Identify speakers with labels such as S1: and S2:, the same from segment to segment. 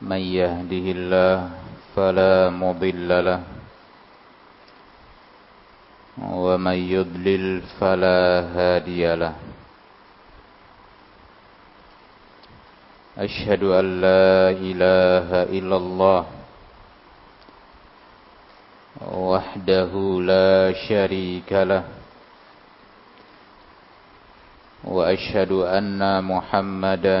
S1: من يهده الله فلا مضل له ومن يضلل فلا هادي له أشهد أن لا إله إلا الله وحده لا شريك له وأشهد أن محمدا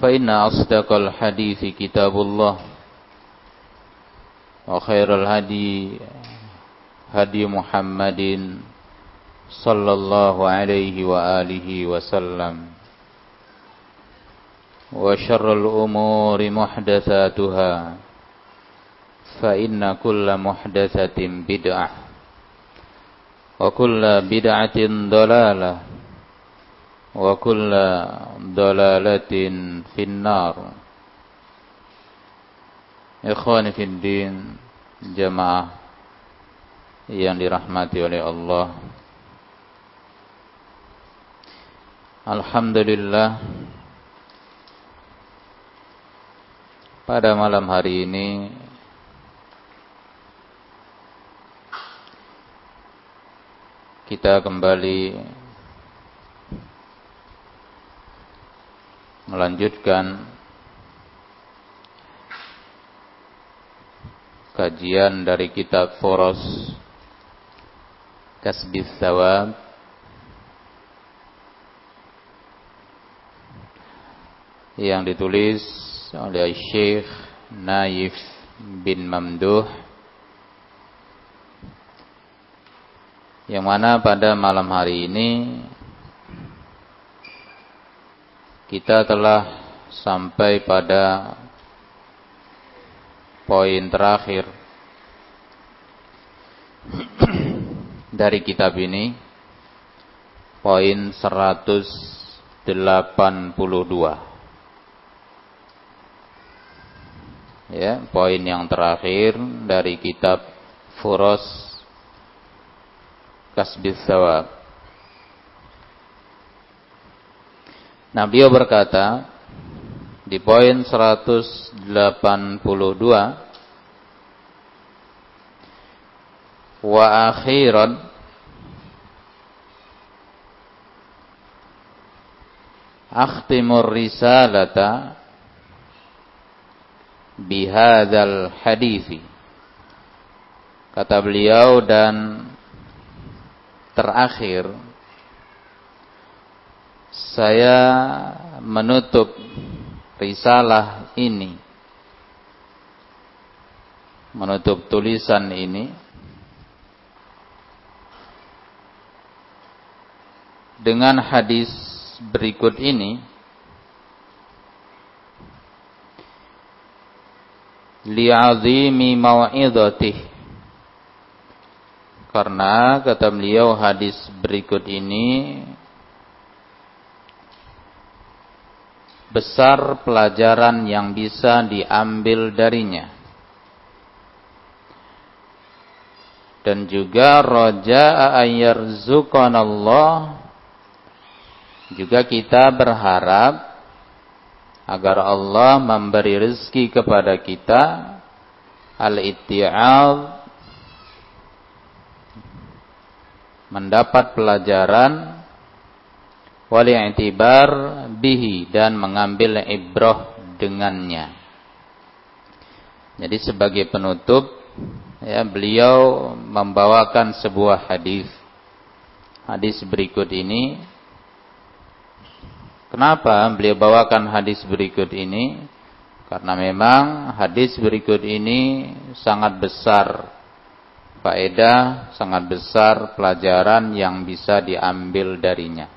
S1: فإن أصدق الحديث كتاب الله وخير الهدي هدي محمد صلى الله عليه وآله وسلم وشر الأمور محدثاتها فإن كل محدثة بدعة وكل بدعة ضلالة وكل ضلالة في النار إخواني في الدين جماعة yang dirahmati oleh Allah Alhamdulillah pada malam hari ini kita kembali melanjutkan kajian dari kitab Foros Kasbis Sawab. Yang ditulis oleh Syekh Naif bin Mamduh. Yang mana pada malam hari ini kita telah sampai pada poin terakhir dari kitab ini poin 182 ya poin yang terakhir dari kitab Furos kasbis. Nah, beliau berkata di poin 182 wa akhiran akhtimur risalata bihadzal hadithi. Kata beliau dan terakhir saya menutup risalah ini. Menutup tulisan ini. Dengan hadis berikut ini. Li'azimi mau'idhatih karena kata beliau hadis berikut ini besar pelajaran yang bisa diambil darinya. Dan juga roja Allah juga kita berharap agar Allah memberi rezeki kepada kita al-itti'al mendapat pelajaran wal i'tibar bihi dan mengambil ibrah dengannya. Jadi sebagai penutup ya beliau membawakan sebuah hadis. Hadis berikut ini Kenapa beliau bawakan hadis berikut ini? Karena memang hadis berikut ini sangat besar faedah, sangat besar pelajaran yang bisa diambil darinya.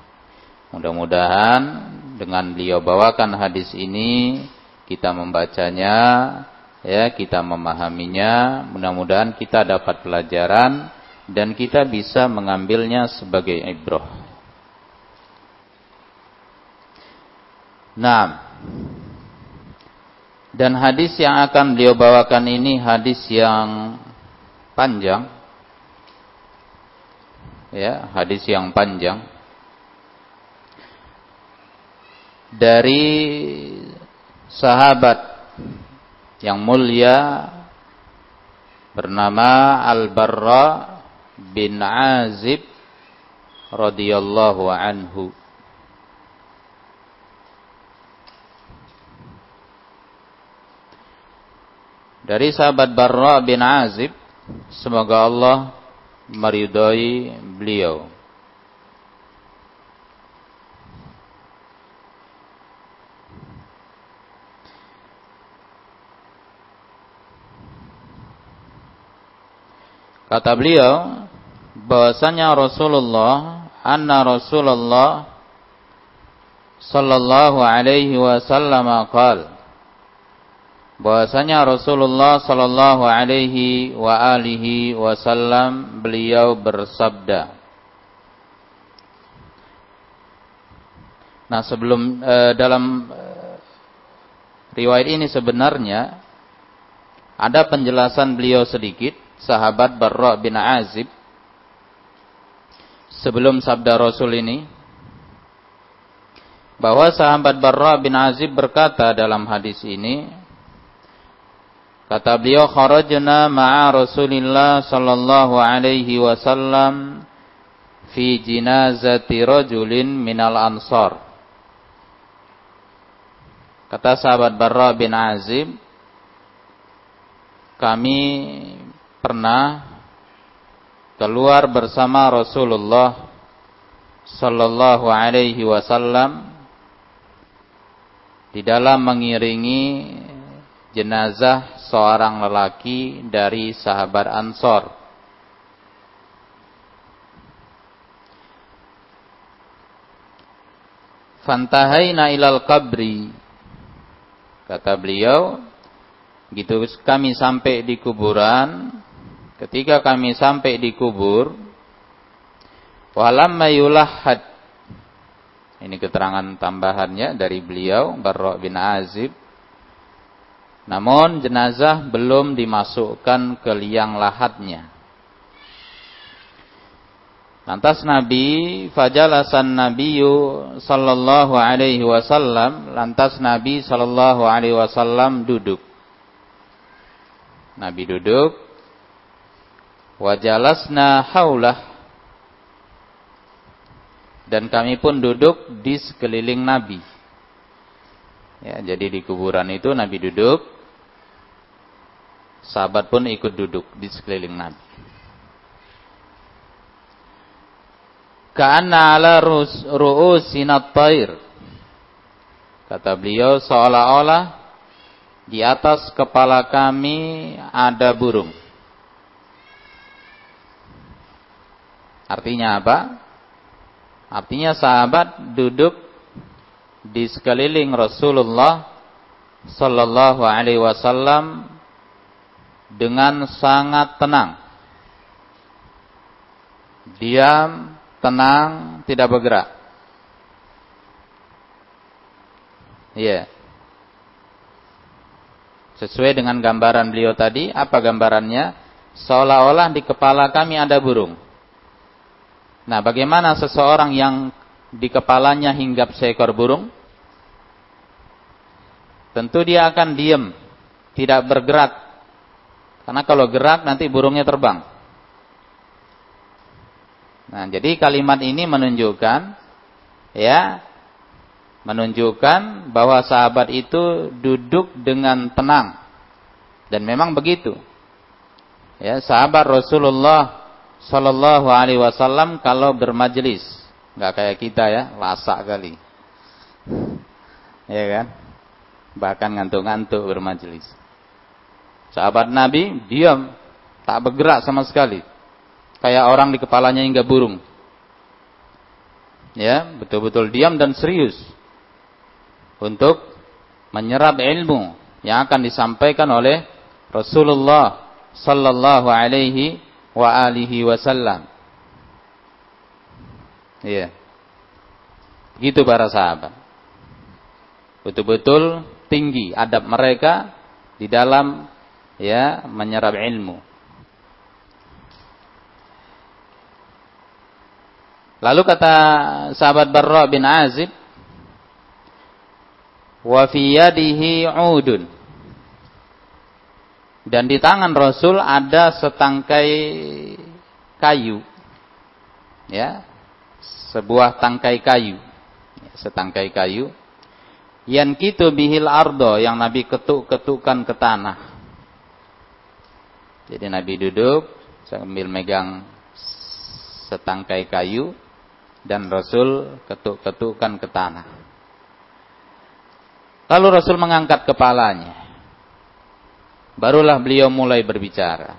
S1: Mudah-mudahan dengan beliau bawakan hadis ini kita membacanya ya, kita memahaminya, mudah-mudahan kita dapat pelajaran dan kita bisa mengambilnya sebagai ibrah. Nah, dan hadis yang akan beliau bawakan ini hadis yang panjang. Ya, hadis yang panjang. Dari sahabat yang mulia bernama Al-Barra bin Azib radhiyallahu anhu. Dari sahabat Barra bin Azib, semoga Allah meridhai beliau. Kata beliau bahwasanya Rasulullah anna Rasulullah sallallahu alaihi wasallam qaal bahwasanya Rasulullah sallallahu alaihi wa alihi wasallam beliau bersabda. Nah, sebelum eh, dalam eh, riwayat ini sebenarnya ada penjelasan beliau sedikit sahabat Barra bin Azib sebelum sabda Rasul ini bahwa sahabat Barra bin Azib berkata dalam hadis ini kata beliau kharajna ma'a Rasulillah sallallahu alaihi wasallam fi jinazati rajulin minal ansar. Kata sahabat Barra bin Azib kami pernah keluar bersama Rasulullah sallallahu alaihi wasallam di dalam mengiringi jenazah seorang lelaki dari sahabat Ansor. Fantahaina ilal kabri kata beliau gitu kami sampai di kuburan Ketika kami sampai di kubur, yulahad. Ini keterangan tambahannya dari beliau Barra bin Azib. Namun jenazah belum dimasukkan ke liang lahatnya. Lantas Nabi fajalasan Nabiyu sallallahu alaihi wasallam, lantas Nabi sallallahu alaihi wasallam duduk. Nabi duduk Wajalasna haulah dan kami pun duduk di sekeliling Nabi. Ya, jadi di kuburan itu Nabi duduk, sahabat pun ikut duduk di sekeliling Nabi. Ka'anna ala ru'usina tair. Kata beliau seolah-olah di atas kepala kami ada burung. Artinya apa? Artinya sahabat duduk di sekeliling Rasulullah sallallahu alaihi wasallam dengan sangat tenang. Diam, tenang, tidak bergerak. Iya. Yeah. Sesuai dengan gambaran beliau tadi, apa gambarannya? Seolah-olah di kepala kami ada burung. Nah, bagaimana seseorang yang di kepalanya hinggap seekor burung? Tentu dia akan diam, tidak bergerak. Karena kalau gerak nanti burungnya terbang. Nah, jadi kalimat ini menunjukkan ya menunjukkan bahwa sahabat itu duduk dengan tenang. Dan memang begitu. Ya, sahabat Rasulullah sallallahu alaihi wasallam kalau bermajelis, nggak kayak kita ya, lasak kali. Ya kan? Bahkan ngantuk-ngantuk bermajelis. Sahabat Nabi diam, tak bergerak sama sekali. Kayak orang di kepalanya hingga burung. Ya, betul-betul diam dan serius. Untuk menyerap ilmu yang akan disampaikan oleh Rasulullah sallallahu alaihi wa alihi wasallam. Iya. Gitu para sahabat. Betul-betul tinggi adab mereka di dalam ya menyerap ilmu. Lalu kata sahabat Barra bin Azib, wa fi yadihi udun. Dan di tangan Rasul ada setangkai kayu. Ya. Sebuah tangkai kayu. Setangkai kayu. Yang kitu bihil ardo yang Nabi ketuk-ketukkan ke tanah. Jadi Nabi duduk sambil megang setangkai kayu dan Rasul ketuk-ketukkan ke tanah. Lalu Rasul mengangkat kepalanya. Barulah beliau mulai berbicara.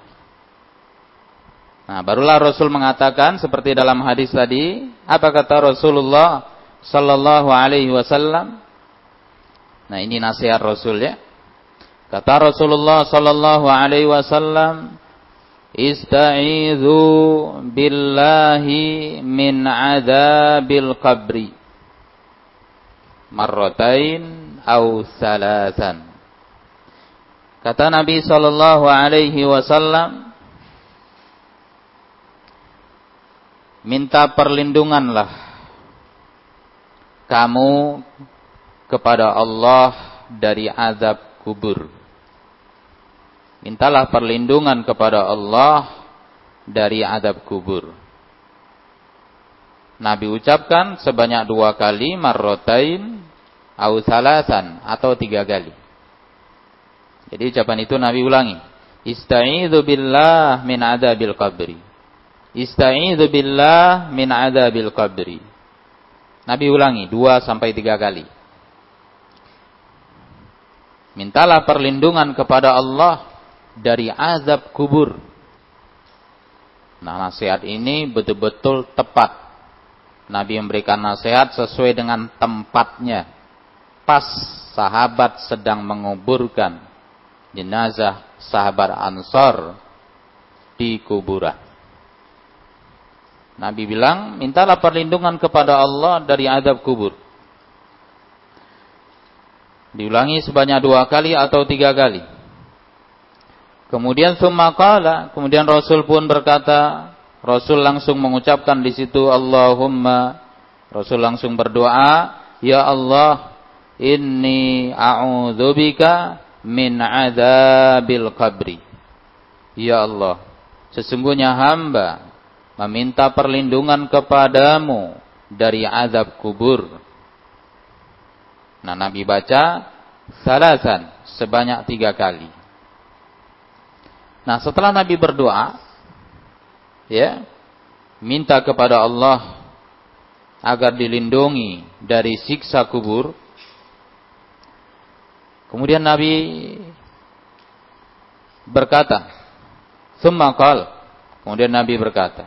S1: Nah, barulah Rasul mengatakan seperti dalam hadis tadi, apa kata Rasulullah sallallahu alaihi wasallam? Nah, ini nasihat Rasul ya. Kata Rasulullah sallallahu alaihi wasallam, Ista'idhu billahi min adabil qabri marratain au salatan. Kata Nabi sallallahu alaihi wasallam minta perlindunganlah kamu kepada Allah dari azab kubur. Mintalah perlindungan kepada Allah dari adab kubur. Nabi ucapkan sebanyak dua kali marrotain au atau tiga kali. Jadi ucapan itu Nabi ulangi. Ista'idhu billah min adabil qabri. Ista'idhu billah min adabil qabri. Nabi ulangi dua sampai tiga kali. Mintalah perlindungan kepada Allah dari azab kubur. Nah, nasihat ini betul-betul tepat. Nabi memberikan nasihat sesuai dengan tempatnya. Pas sahabat sedang menguburkan jenazah sahabat Ansor di kuburan. Nabi bilang, mintalah perlindungan kepada Allah dari azab kubur. Diulangi sebanyak dua kali atau tiga kali. Kemudian summa kemudian Rasul pun berkata, Rasul langsung mengucapkan di situ Allahumma Rasul langsung berdoa, ya Allah, inni a'udzubika min adzabil qabri. Ya Allah, sesungguhnya hamba meminta perlindungan kepadamu dari azab kubur. Nah, Nabi baca salasan sebanyak tiga kali. Nah, setelah Nabi berdoa, ya, minta kepada Allah agar dilindungi dari siksa kubur. Kemudian Nabi berkata, "Tsumma Kemudian Nabi berkata,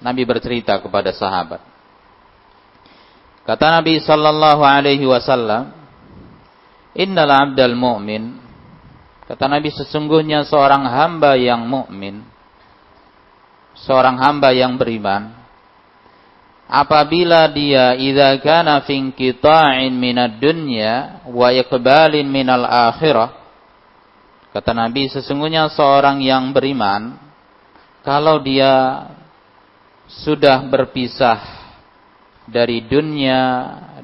S1: Nabi bercerita kepada sahabat. Kata Nabi sallallahu alaihi wasallam, "Innal 'abdal mu'min" Kata Nabi sesungguhnya seorang hamba yang mukmin, seorang hamba yang beriman, apabila dia idza kana fi inqita'in minad dunya wa iqbalin minal akhirah kata Nabi sesungguhnya seorang yang beriman kalau dia sudah berpisah dari dunia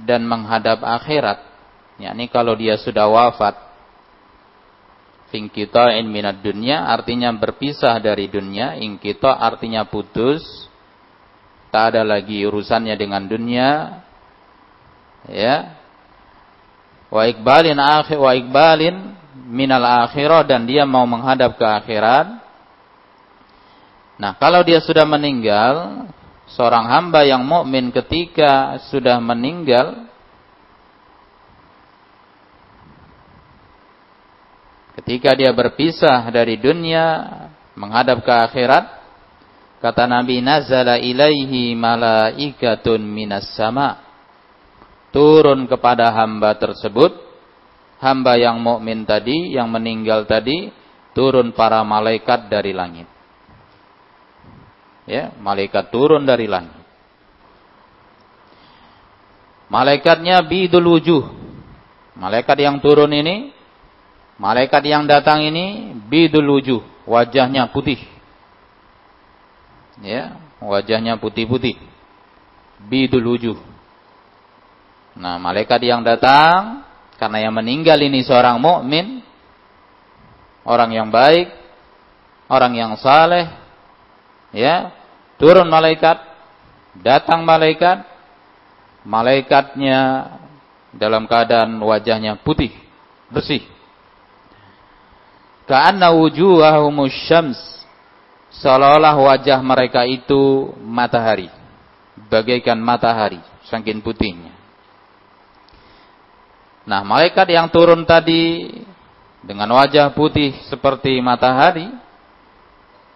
S1: dan menghadap akhirat yakni kalau dia sudah wafat in minad dunya artinya berpisah dari dunia ingkita artinya putus tak ada lagi urusannya dengan dunia. Ya. Wa ikbalin akhir wa ikbalin minal akhirah dan dia mau menghadap ke akhirat. Nah kalau dia sudah meninggal seorang hamba yang mukmin ketika sudah meninggal ketika dia berpisah dari dunia menghadap ke akhirat Kata Nabi nazala ilaihi malaikatun minas sama. Turun kepada hamba tersebut, hamba yang mukmin tadi, yang meninggal tadi, turun para malaikat dari langit. Ya, malaikat turun dari langit. Malaikatnya bidul wujuh. Malaikat yang turun ini, malaikat yang datang ini bidul wujuh, wajahnya putih ya wajahnya putih-putih. Bidul wujuh. Nah malaikat yang datang karena yang meninggal ini seorang mukmin orang yang baik orang yang saleh ya turun malaikat datang malaikat malaikatnya dalam keadaan wajahnya putih bersih. Ka'anna wujuhahumus syams seolah-olah wajah mereka itu matahari. Bagaikan matahari saking putihnya. Nah malaikat yang turun tadi dengan wajah putih seperti matahari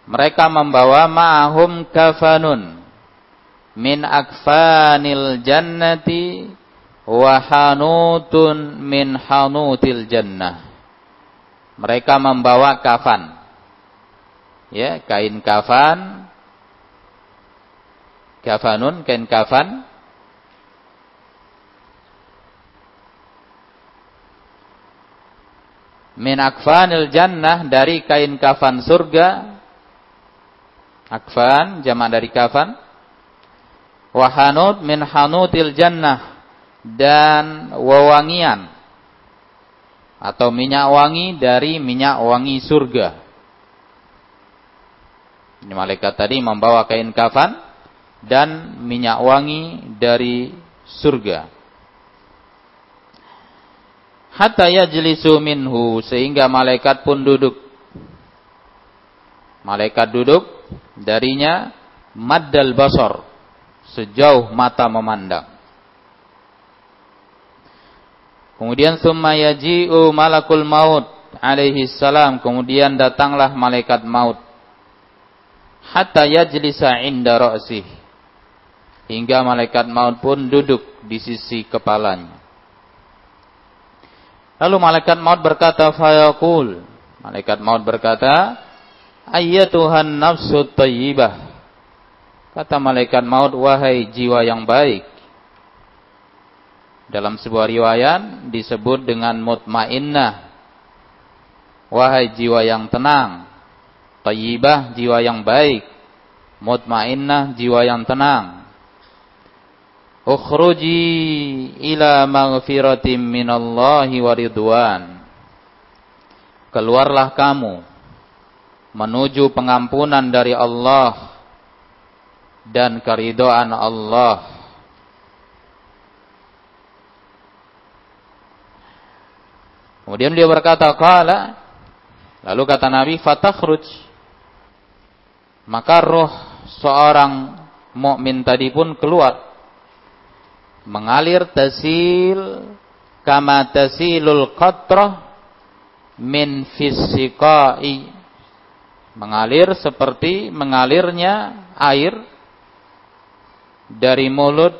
S1: mereka membawa ma'ahum kafanun min akfanil jannati wa hanutun min hanutil jannah. Mereka membawa kafan ya kain kafan. Kafanun kain kafan. Min akfanil jannah dari kain kafan surga. Akfan jamak dari kafan. Wahanut min hanutil jannah. Dan wewangian. Atau minyak wangi dari minyak wangi surga ini malaikat tadi membawa kain kafan dan minyak wangi dari surga. Hatta yajlisu minhu sehingga malaikat pun duduk. Malaikat duduk darinya maddal basar sejauh mata memandang. Kemudian summa yaji'u malakul maut alaihi salam. Kemudian datanglah malaikat maut hatta yajlisa inda ra'sih hingga malaikat maut pun duduk di sisi kepalanya. Lalu malaikat maut berkata fayaqul. Malaikat maut berkata ayyatuhan nafsu thayyibah kata malaikat maut wahai jiwa yang baik. Dalam sebuah riwayat disebut dengan mutmainnah. Wahai jiwa yang tenang Tayyibah jiwa yang baik. Mutmainnah jiwa yang tenang. Ukhruji ila maghfiratim minallahi wa ridwan. Keluarlah kamu menuju pengampunan dari Allah dan keridoan Allah. Kemudian dia berkata, "Qala" Lalu kata Nabi, "Fatakhruj" maka roh seorang mukmin tadi pun keluar. Mengalir tasil kama tasilul qatrah min fisiqai mengalir seperti mengalirnya air dari mulut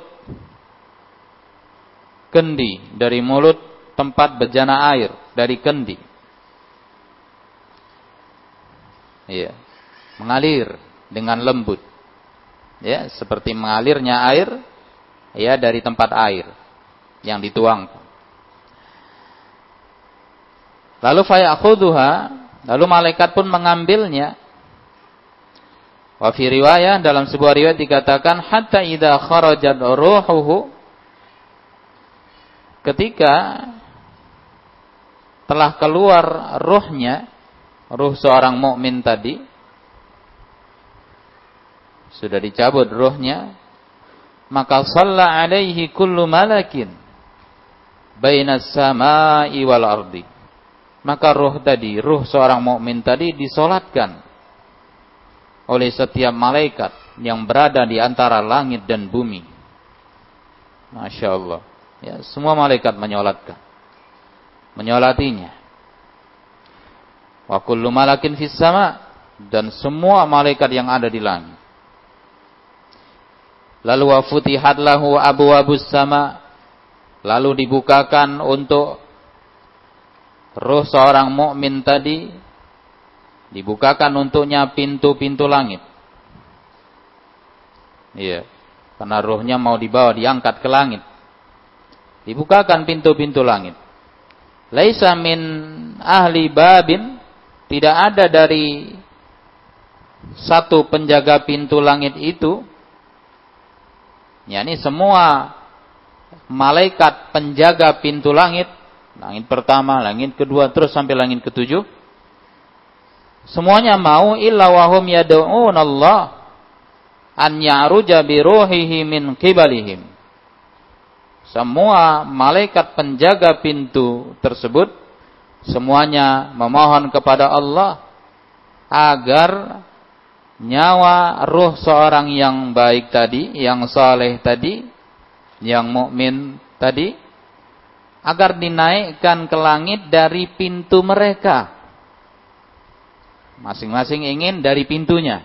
S1: kendi, dari mulut tempat bejana air, dari kendi. Iya, mengalir dengan lembut. Ya, seperti mengalirnya air ya dari tempat air yang dituang. Lalu fayakhudhuha, lalu malaikat pun mengambilnya. Wa fi riwayah dalam sebuah riwayat dikatakan hatta idza kharajat ruhuhu ketika telah keluar ruhnya, ruh seorang mukmin tadi, sudah dicabut ruhnya, maka shalla alaihi kullu malakin bainas samai wal ardi. Maka ruh tadi, ruh seorang mukmin tadi disolatkan oleh setiap malaikat yang berada di antara langit dan bumi. Masya Allah. Ya, semua malaikat menyolatkan. Menyolatinya. Wa kullu malakin fis sama dan semua malaikat yang ada di langit. Lalu wa futihat lahu abwabus sama. Lalu dibukakan untuk roh seorang mukmin tadi dibukakan untuknya pintu-pintu langit. Iya. Karena rohnya mau dibawa diangkat ke langit. Dibukakan pintu-pintu langit. Laisa min ahli babin. Tidak ada dari satu penjaga pintu langit itu. Ya ini semua malaikat penjaga pintu langit. Langit pertama, langit kedua, terus sampai langit ketujuh. Semuanya mau illa wahum yad'un Allah an ya'ruja bi ruhihi min qibalihim semua malaikat penjaga pintu tersebut semuanya memohon kepada Allah agar nyawa ruh seorang yang baik tadi, yang saleh tadi, yang mukmin tadi agar dinaikkan ke langit dari pintu mereka. Masing-masing ingin dari pintunya.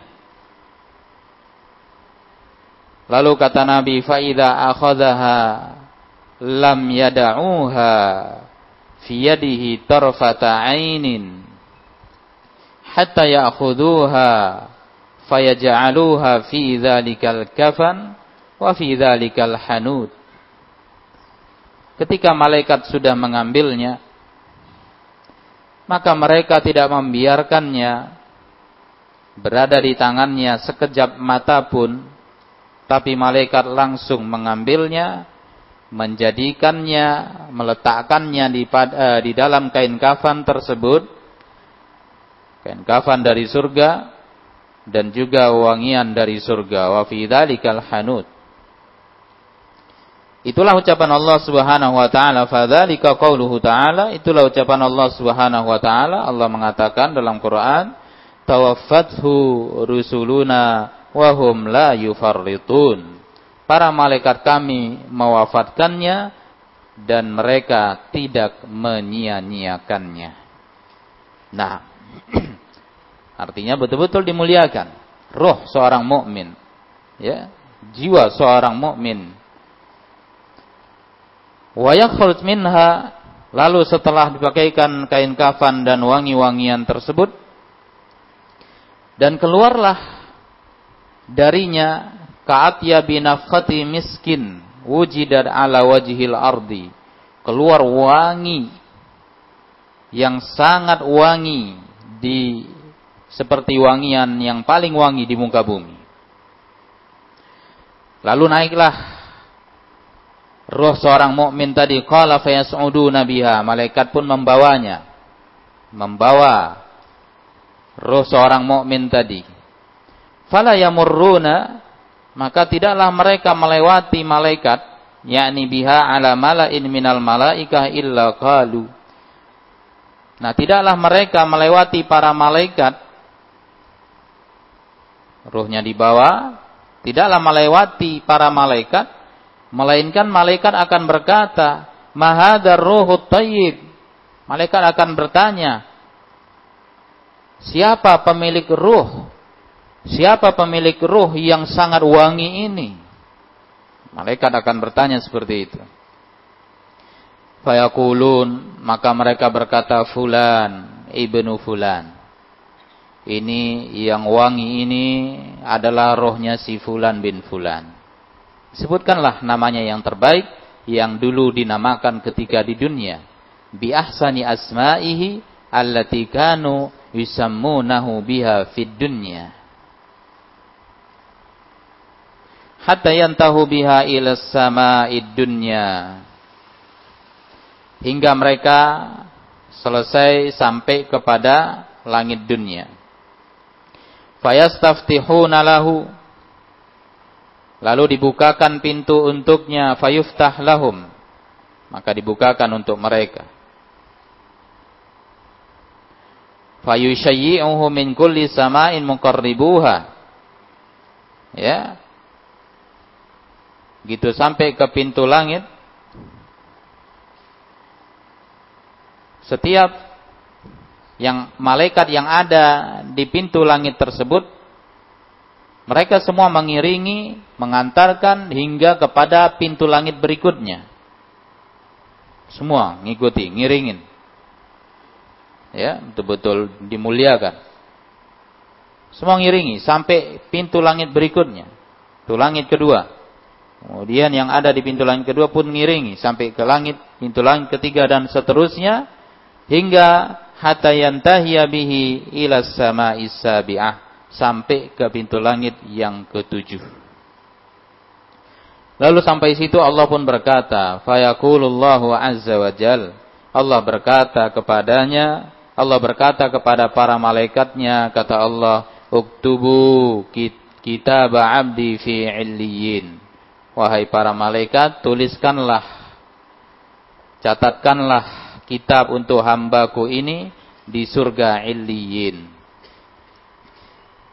S1: Lalu kata Nabi, "Faida akhadhaha lam yada'uha fi yadihi tarfata ainin hatta ya'khudhuha fayaj'aluha fi dhalikal kafan wa fi dhalikal hanud ketika malaikat sudah mengambilnya maka mereka tidak membiarkannya berada di tangannya sekejap mata pun tapi malaikat langsung mengambilnya menjadikannya, meletakkannya di, uh, di dalam kain kafan tersebut, kain kafan dari surga dan juga wangian dari surga. Wa fi dzalikal hanud. Itulah ucapan Allah Subhanahu wa taala, fadzalika qauluhu taala, itulah ucapan Allah Subhanahu wa taala. Allah mengatakan dalam Quran, tawaffathu rusuluna wa hum la yufarritun para malaikat kami mewafatkannya dan mereka tidak menyia-nyiakannya. Nah, artinya betul-betul dimuliakan. Roh seorang mukmin, ya, jiwa seorang mukmin. Wa yakhruj minha. Lalu setelah dipakaikan kain kafan dan wangi-wangian tersebut dan keluarlah darinya ka'atya binafkhati miskin wujidat ala wajhil ardi. Keluar wangi yang sangat wangi di seperti wangian yang paling wangi di muka bumi. Lalu naiklah roh seorang mukmin tadi qala fayas'uduna biha. Malaikat pun membawanya. Membawa roh seorang mukmin tadi. Fala yamurruna. Maka tidaklah mereka melewati malaikat yakni biha ala malain minal malaikah illa qalu. Nah tidaklah mereka melewati para malaikat ruhnya dibawa tidaklah melewati para malaikat melainkan malaikat akan berkata mahadar ruhut tayyib Malaikat akan bertanya, siapa pemilik ruh? Siapa pemilik ruh yang sangat wangi ini? Malaikat akan bertanya seperti itu. Fayakulun, maka mereka berkata fulan, ibnu fulan. Ini yang wangi ini adalah rohnya si fulan bin fulan. Sebutkanlah namanya yang terbaik yang dulu dinamakan ketika di dunia. Bi ahsani asma'ihi allati kanu yusammunahu biha fid dunya. Hatta yantahu biha ila sama'id dunya hingga mereka selesai sampai kepada langit dunia. Fayastaftihuna lahu lalu dibukakan pintu untuknya fayuftah lahum maka dibukakan untuk mereka. Fayushayyi'uhu min kulli sama'in muqarribuha. Ya. Gitu sampai ke pintu langit setiap yang malaikat yang ada di pintu langit tersebut mereka semua mengiringi, mengantarkan hingga kepada pintu langit berikutnya. Semua ngikuti, ngiringin. Ya, betul-betul dimuliakan. Semua ngiringi sampai pintu langit berikutnya. Pintu langit kedua. Kemudian yang ada di pintu langit kedua pun ngiringi sampai ke langit, pintu langit ketiga dan seterusnya hingga hatta yantahiya bihi ila sama'is sabi'ah sampai ke pintu langit yang ketujuh. Lalu sampai situ Allah pun berkata, fayaqulullahu azza wa jal. Allah berkata kepadanya, Allah berkata kepada para malaikatnya, kata Allah, uktubu kitab abdi fi illiyin. Wahai para malaikat, tuliskanlah, catatkanlah kitab untuk hambaku ini di surga illiyin.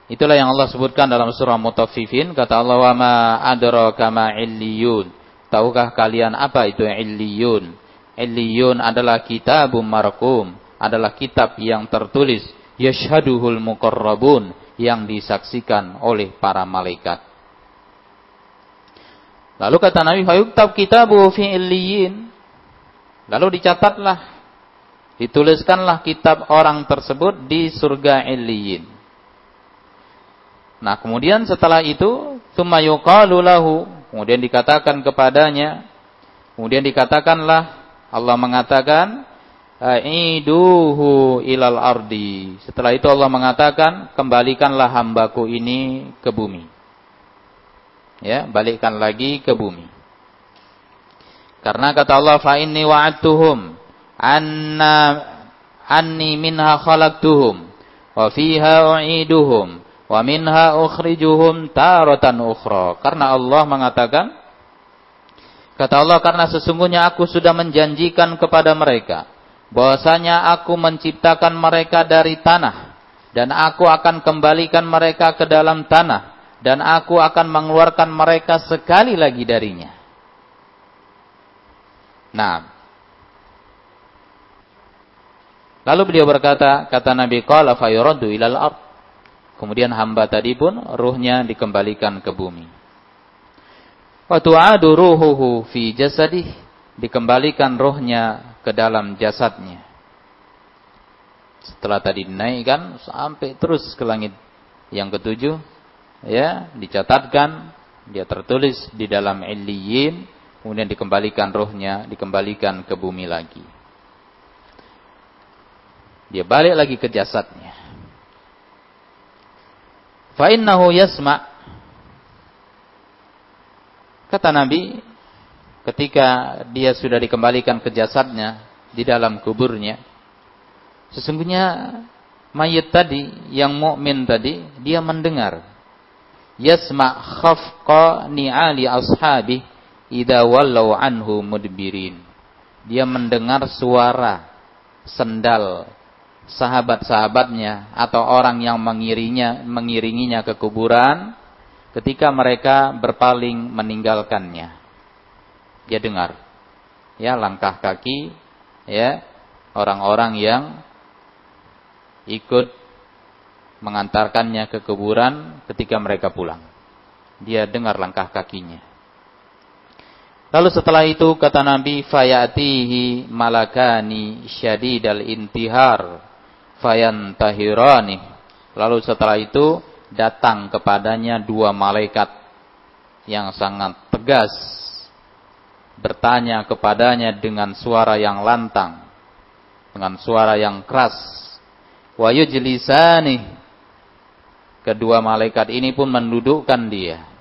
S1: Itulah yang Allah sebutkan dalam surah Mutaffifin. Kata Allah, wa ma adraka ma illiyun. Tahukah kalian apa itu illiyun? Illiyun adalah kitabum markum. Adalah kitab yang tertulis. Yashhaduhul muqarrabun. Yang disaksikan oleh para malaikat. Lalu kata Nabi, fayuktab kitabu fi illiyin. Lalu dicatatlah, dituliskanlah kitab orang tersebut di surga Iliyin. Nah, kemudian setelah itu, tsumma kemudian dikatakan kepadanya, kemudian dikatakanlah Allah mengatakan, Aiduhu ilal ardi. Setelah itu Allah mengatakan, kembalikanlah hambaku ini ke bumi. Ya, balikkan lagi ke bumi. Karena kata Allah fa inni wa'adtuhum anna anni minha khalaqtuhum wa fiha u'iduhum wa minha ukhrijuhum taratan ukhra. Karena Allah mengatakan kata Allah karena sesungguhnya aku sudah menjanjikan kepada mereka bahwasanya aku menciptakan mereka dari tanah dan aku akan kembalikan mereka ke dalam tanah dan aku akan mengeluarkan mereka sekali lagi darinya. Nah. Lalu beliau berkata, kata Nabi qala fayuraddu ilal ard. Kemudian hamba tadi pun ruhnya dikembalikan ke bumi. Wa tu'adu ruhuhu fi jasadih, dikembalikan ruhnya ke dalam jasadnya. Setelah tadi dinaikkan sampai terus ke langit yang ketujuh, ya, dicatatkan, dia tertulis di dalam illiyin kemudian dikembalikan rohnya, dikembalikan ke bumi lagi. Dia balik lagi ke jasadnya. Fa'innahu yasma' Kata Nabi, ketika dia sudah dikembalikan ke jasadnya di dalam kuburnya, sesungguhnya mayat tadi yang mukmin tadi dia mendengar yasma khafqa ni'ali ashabi idza wallau anhu mudbirin. Dia mendengar suara sendal sahabat-sahabatnya atau orang yang mengiringinya mengiringinya ke kuburan ketika mereka berpaling meninggalkannya. Dia dengar ya langkah kaki ya orang-orang yang ikut mengantarkannya ke kuburan ketika mereka pulang. Dia dengar langkah kakinya. Lalu setelah itu kata Nabi fayatihi malakani syadidal intihar fayantahirani. Lalu setelah itu datang kepadanya dua malaikat yang sangat tegas bertanya kepadanya dengan suara yang lantang dengan suara yang keras wa kedua malaikat ini pun mendudukkan dia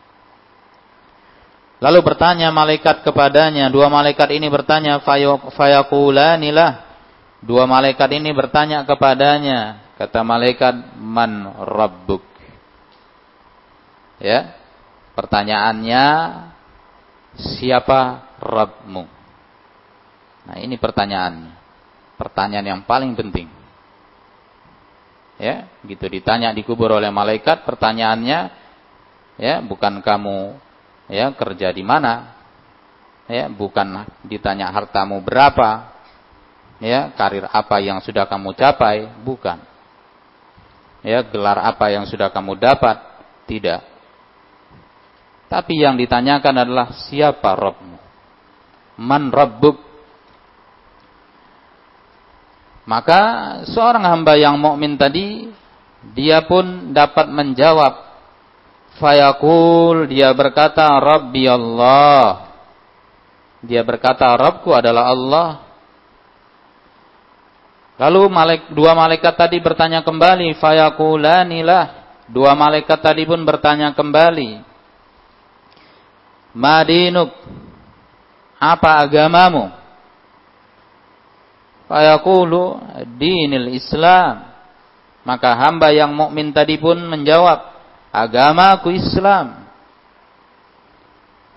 S1: lalu bertanya malaikat kepadanya dua malaikat ini bertanya fayakulanilah dua malaikat ini bertanya kepadanya kata malaikat man rabbuk ya pertanyaannya siapa Rabbmu? Nah ini pertanyaannya. Pertanyaan yang paling penting. Ya, gitu ditanya dikubur oleh malaikat, pertanyaannya ya, bukan kamu ya kerja di mana? Ya, bukan ditanya hartamu berapa? Ya, karir apa yang sudah kamu capai? Bukan. Ya, gelar apa yang sudah kamu dapat? Tidak. Tapi yang ditanyakan adalah siapa Robmu? man rabbuk maka seorang hamba yang mukmin tadi dia pun dapat menjawab fayaqul dia berkata rabbi Allah dia berkata Rabbku adalah Allah Lalu dua malaikat tadi bertanya kembali, fayaqulanilah. Dua malaikat tadi pun bertanya kembali. Madinuk, apa agamamu? Fayaqulu dinil Islam. Maka hamba yang mukmin tadi pun menjawab, agamaku Islam.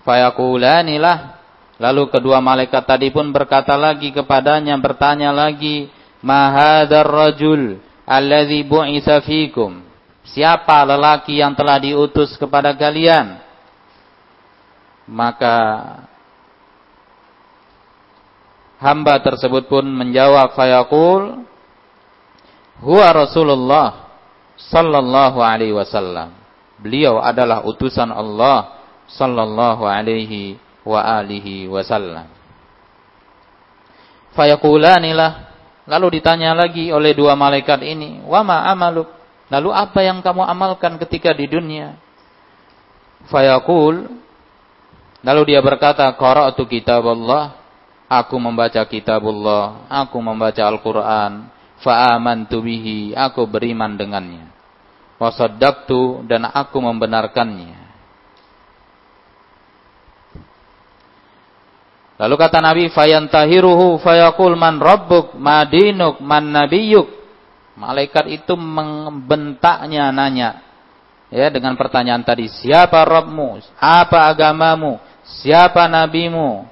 S1: Fayaqulanilah. Lalu kedua malaikat tadi pun berkata lagi kepadanya, bertanya lagi, Mahadar rajul alladhi bu'isa fikum. Siapa lelaki yang telah diutus kepada kalian? Maka hamba tersebut pun menjawab fayaqul huwa Rasulullah sallallahu alaihi wasallam. Beliau adalah utusan Allah sallallahu alaihi wa alihi wasallam. Fayaqulanilah lalu ditanya lagi oleh dua malaikat ini, "Wa ma amaluk?" Lalu apa yang kamu amalkan ketika di dunia? Fayaqul lalu dia berkata, "Qara'tu kitab Allah Aku membaca kitabullah, aku membaca Al-Quran, fa'amantu bihi, aku beriman dengannya. Wasaddaqtu, dan aku membenarkannya. Lalu kata Nabi, fayantahiruhu fayaqul man rabbuk, madinuk, man nabiyuk. Malaikat itu membentaknya, nanya. Ya, dengan pertanyaan tadi, siapa Rabbmu? Apa agamamu? Siapa nabimu?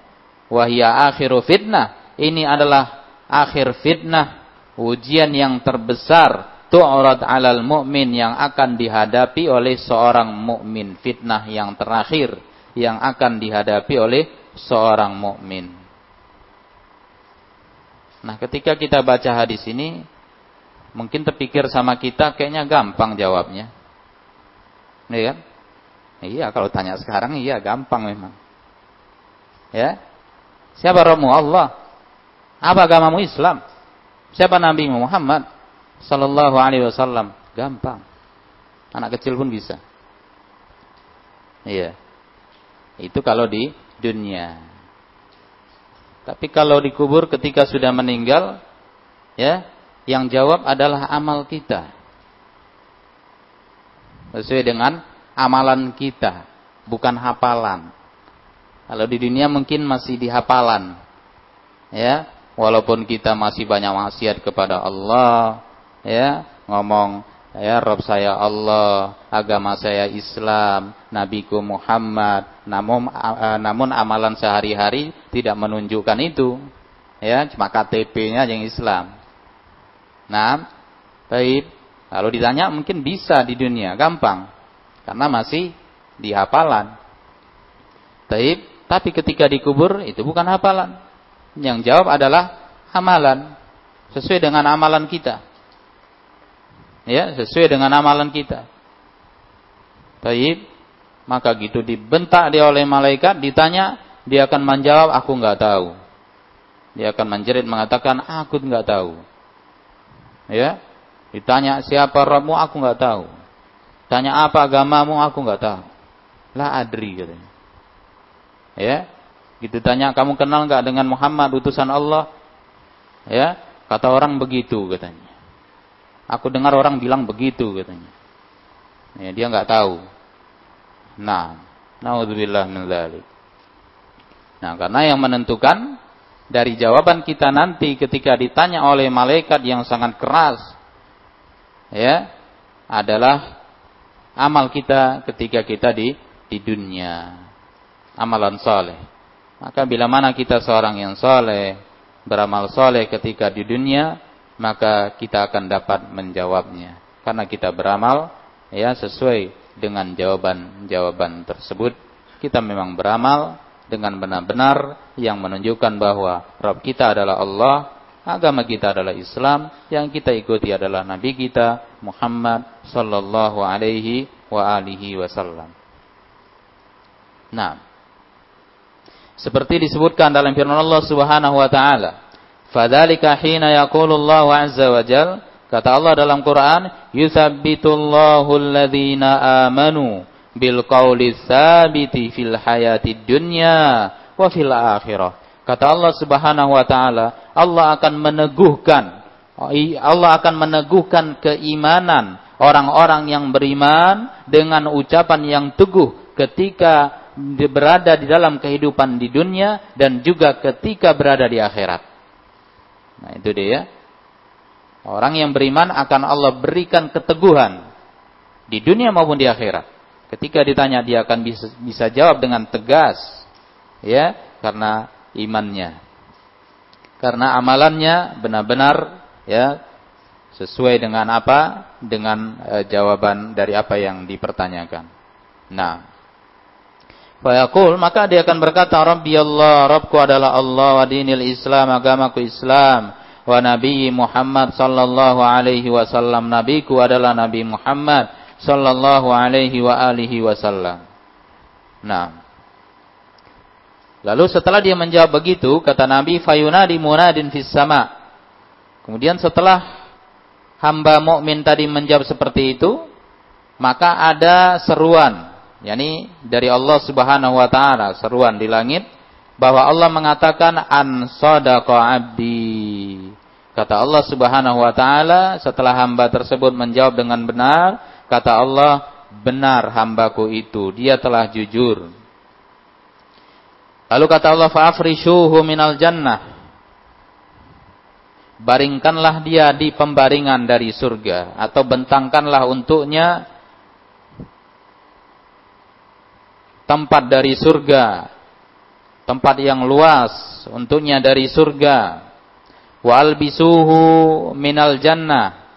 S1: wahia akhiru fitnah. Ini adalah akhir fitnah, ujian yang terbesar tu'rad 'alal mu'min yang akan dihadapi oleh seorang mukmin, fitnah yang terakhir yang akan dihadapi oleh seorang mukmin. Nah, ketika kita baca hadis ini, mungkin terpikir sama kita kayaknya gampang jawabnya. Iya kan? Iya, kalau tanya sekarang iya gampang memang. Ya, Siapa Rabbmu? Allah. Apa agamamu Islam? Siapa Nabi Muhammad sallallahu alaihi wasallam? Gampang. Anak kecil pun bisa. Iya. Itu kalau di dunia. Tapi kalau dikubur ketika sudah meninggal, ya, yang jawab adalah amal kita. Sesuai dengan amalan kita, bukan hafalan. Kalau di dunia mungkin masih di hafalan. Ya, walaupun kita masih banyak maksiat kepada Allah, ya, ngomong ya Rob saya Allah, agama saya Islam, nabiku Muhammad. Namun namun amalan sehari-hari tidak menunjukkan itu. Ya, cuma KTP-nya yang Islam. Nah, baik. Kalau ditanya mungkin bisa di dunia, gampang. Karena masih di hafalan. Baik, tapi ketika dikubur itu bukan hafalan. Yang jawab adalah amalan. sesuai dengan amalan kita. Ya, sesuai dengan amalan kita. Taib, maka gitu dibentak dia oleh malaikat, ditanya, dia akan menjawab, aku nggak tahu. Dia akan menjerit mengatakan, aku nggak tahu. Ya, ditanya siapa Rabbmu, aku nggak tahu. Tanya apa agamamu, aku nggak tahu. La adri katanya. Ya, gitu tanya kamu kenal nggak dengan Muhammad utusan Allah? Ya, kata orang begitu katanya. Aku dengar orang bilang begitu katanya. Ya, dia nggak tahu. Nah, naudzubillah min dzalik. Nah, karena yang menentukan dari jawaban kita nanti ketika ditanya oleh malaikat yang sangat keras ya adalah amal kita ketika kita di di dunia amalan soleh maka bila mana kita seorang yang soleh beramal soleh ketika di dunia maka kita akan dapat menjawabnya. Karena kita beramal ya sesuai dengan jawaban-jawaban tersebut. Kita memang beramal dengan benar-benar yang menunjukkan bahwa Rabb kita adalah Allah agama kita adalah Islam yang kita ikuti adalah nabi kita Muhammad sallallahu alaihi wa alihi wasallam. Nah seperti disebutkan dalam firman Allah Subhanahu wa taala Fadzalika hina yaqulullahu azza wa jal kata Allah dalam Quran yuthabbitullahu alladhina amanu bil qawli fil hayati dunya wa fil akhirah kata Allah Subhanahu wa taala Allah akan meneguhkan Allah akan meneguhkan keimanan orang-orang yang beriman dengan ucapan yang teguh ketika berada di dalam kehidupan di dunia dan juga ketika berada di akhirat. Nah itu dia. Orang yang beriman akan Allah berikan keteguhan di dunia maupun di akhirat. Ketika ditanya dia akan bisa, bisa jawab dengan tegas, ya, karena imannya, karena amalannya benar-benar ya sesuai dengan apa? Dengan e, jawaban dari apa yang dipertanyakan. Nah, Fayaqul maka dia akan berkata Rabbi Allah Rabbku adalah Allah wa dinil Islam agamaku Islam wa Nabi Muhammad sallallahu alaihi wasallam nabiku adalah Nabi Muhammad sallallahu alaihi wa alihi wasallam. Nah. Lalu setelah dia menjawab begitu kata Nabi fayunadi munadin fis sama. Kemudian setelah hamba mukmin tadi menjawab seperti itu maka ada seruan yakni dari Allah Subhanahu wa taala seruan di langit bahwa Allah mengatakan an sadaqa abdi. Kata Allah Subhanahu wa taala setelah hamba tersebut menjawab dengan benar, kata Allah, benar hambaku itu, dia telah jujur. Lalu kata Allah fa'afrishuhu minal jannah. Baringkanlah dia di pembaringan dari surga atau bentangkanlah untuknya tempat dari surga, tempat yang luas untuknya dari surga. Wal bisuhu minal jannah.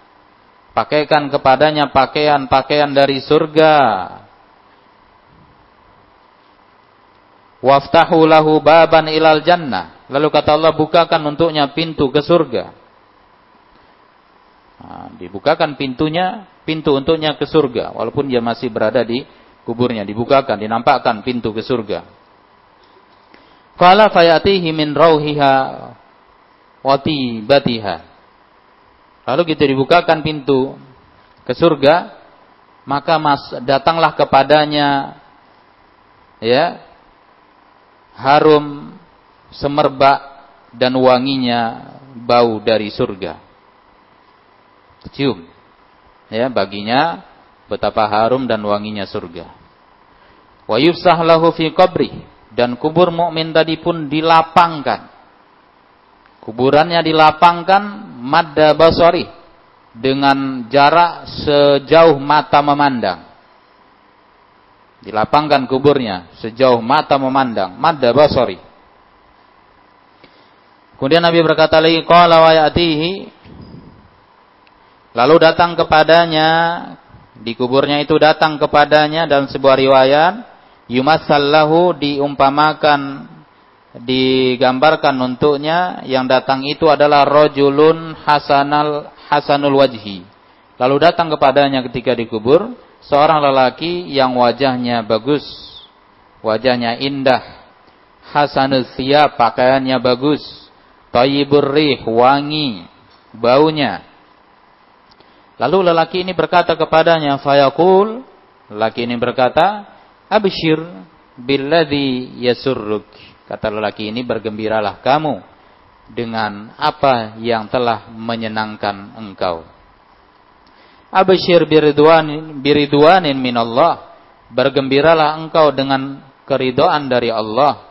S1: Pakaikan kepadanya pakaian-pakaian dari surga. Waftahu lahu baban ilal jannah. Lalu kata Allah bukakan untuknya pintu ke surga. Nah, dibukakan pintunya, pintu untuknya ke surga. Walaupun dia masih berada di kuburnya dibukakan, dinampakkan pintu ke surga. Qala fayatihi min rauhiha wa tibatiha. Lalu kita dibukakan pintu ke surga, maka mas datanglah kepadanya ya harum semerbak dan wanginya bau dari surga. Cium. Ya, baginya betapa harum dan wanginya surga. Wa yufsah lahu fi qabri dan kubur mukmin tadi pun dilapangkan. Kuburannya dilapangkan madda basari dengan jarak sejauh mata memandang. Dilapangkan kuburnya sejauh mata memandang, madda basari. Kemudian Nabi berkata lagi, qala wa Lalu datang kepadanya di kuburnya itu datang kepadanya dalam sebuah riwayat yumassallahu diumpamakan digambarkan untuknya yang datang itu adalah rojulun hasanal hasanul wajhi. Lalu datang kepadanya ketika dikubur seorang lelaki yang wajahnya bagus, wajahnya indah, hasanul thiyab, pakaiannya bagus, thayyibur rih, wangi, baunya. Lalu lelaki ini berkata kepadanya, fayaqul, lelaki ini berkata, abshir billadhi yasurruk. Kata lelaki ini, bergembiralah kamu dengan apa yang telah menyenangkan engkau. Abshir biridwanin, biridwanin minallah. Bergembiralah engkau dengan keridoan dari Allah.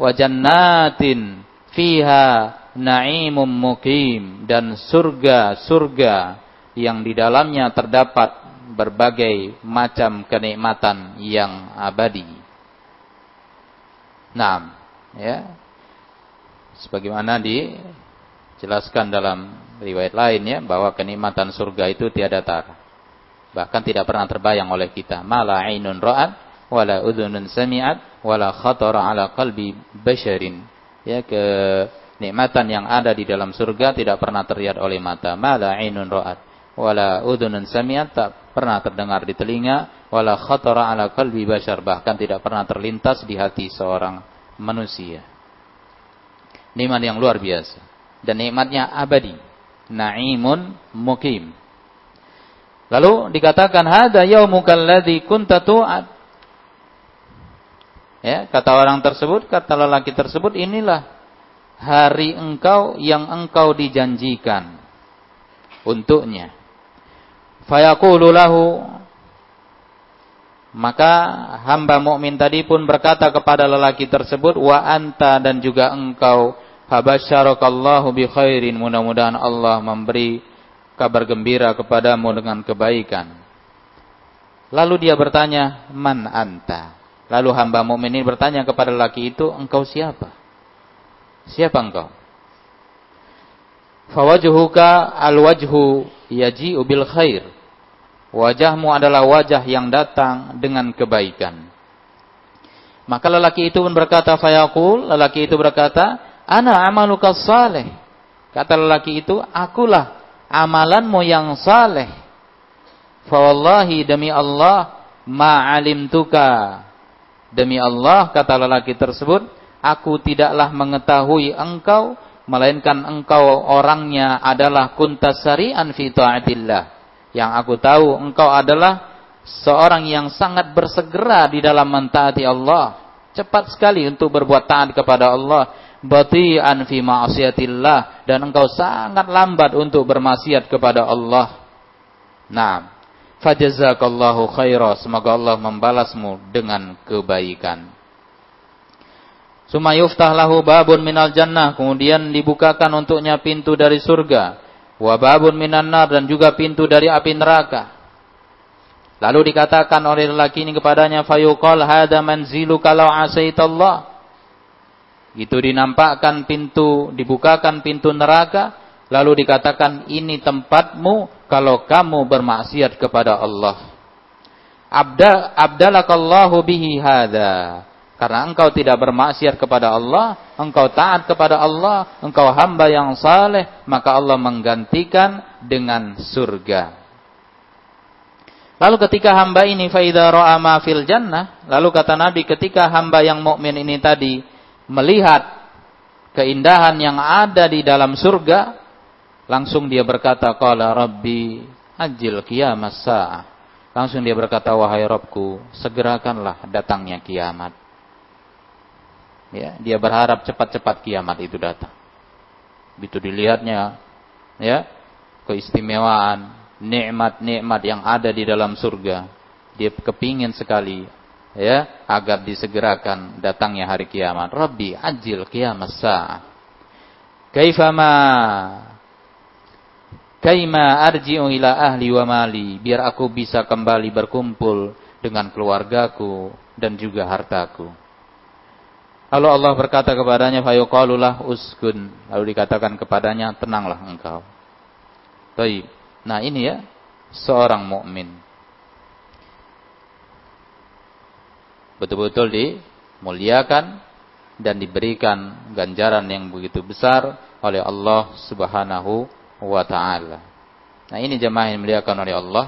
S1: Wajannatin fiha na'imum mukim dan surga-surga yang di dalamnya terdapat berbagai macam kenikmatan yang abadi. Nah, ya. Sebagaimana dijelaskan dalam riwayat lain ya bahwa kenikmatan surga itu tiada tara. Bahkan tidak pernah terbayang oleh kita. Mala ainun ra'at wala udhunun sami'at wala khatara ala qalbi basharin. Ya ke nikmatan yang ada di dalam surga tidak pernah terlihat oleh mata. Mala ainun ra'at wala udhunun sami'at tak pernah terdengar di telinga wala khatara ala qalbi bashar bahkan tidak pernah terlintas di hati seorang manusia. Nikmat yang luar biasa dan nikmatnya abadi. Naimun mukim. Lalu dikatakan hada yaumukal ladzi kunta tu'ad. Ya, kata orang tersebut, kata lelaki tersebut, inilah hari engkau yang engkau dijanjikan untuknya. Fayaqulu lahu maka hamba mukmin tadi pun berkata kepada lelaki tersebut wa anta dan juga engkau fabasyarakallahu bi khairin mudah-mudahan Allah memberi kabar gembira kepadamu dengan kebaikan. Lalu dia bertanya, "Man anta?" Lalu hamba mukmin ini bertanya kepada lelaki itu, "Engkau siapa?" Siapa engkau? Fawajhuka alwajhu yaji'u bil khair. Wajahmu adalah wajah yang datang dengan kebaikan. Maka lelaki itu pun berkata fayaqul, lelaki itu berkata, "Ana amaluka saleh." Kata lelaki itu, "Akulah amalanmu yang saleh." Fa wallahi demi Allah ma alimtuka. Demi Allah kata lelaki tersebut, aku tidaklah mengetahui engkau melainkan engkau orangnya adalah kuntasarian fi. Yang aku tahu engkau adalah seorang yang sangat bersegera di dalam mentaati Allah. Cepat sekali untuk berbuat taat kepada Allah. Bati'an fi ma'asiyatillah. Dan engkau sangat lambat untuk bermaksiat kepada Allah. Nah, fajazakallahu khaira. Semoga Allah membalasmu dengan kebaikan. Sumayuftah lahu babun minal jannah. Kemudian dibukakan untuknya pintu dari surga. Wa babun minan nar. Dan juga pintu dari api neraka. Lalu dikatakan oleh lelaki ini kepadanya. Fayuqal hada manzilu kalau asaitallah. Itu dinampakkan pintu, dibukakan pintu neraka. Lalu dikatakan ini tempatmu kalau kamu bermaksiat kepada Allah. Abda, abdalakallahu bihi hada. Karena engkau tidak bermaksiat kepada Allah, engkau taat kepada Allah, engkau hamba yang saleh, maka Allah menggantikan dengan surga. Lalu ketika hamba ini faida ra'a ma fil jannah, lalu kata Nabi ketika hamba yang mukmin ini tadi melihat keindahan yang ada di dalam surga, langsung dia berkata qala rabbi ajil qiyamas saah. Langsung dia berkata wahai Rabbku, segerakanlah datangnya kiamat. Ya, dia berharap cepat-cepat kiamat itu datang. Begitu dilihatnya, ya, keistimewaan, nikmat-nikmat yang ada di dalam surga, dia kepingin sekali, ya, agar disegerakan datangnya hari kiamat. Rabbi ajil kiamat sa'ah. Kaifama Kaima arji'u ila ahli wa mali biar aku bisa kembali berkumpul dengan keluargaku dan juga hartaku. Lalu Allah berkata kepadanya, fayuqalulah uskun. Lalu dikatakan kepadanya, tenanglah engkau. Baik. Nah ini ya, seorang mukmin. Betul-betul dimuliakan, dan diberikan ganjaran yang begitu besar oleh Allah Subhanahu wa taala. Nah, ini jemaah yang dimuliakan oleh Allah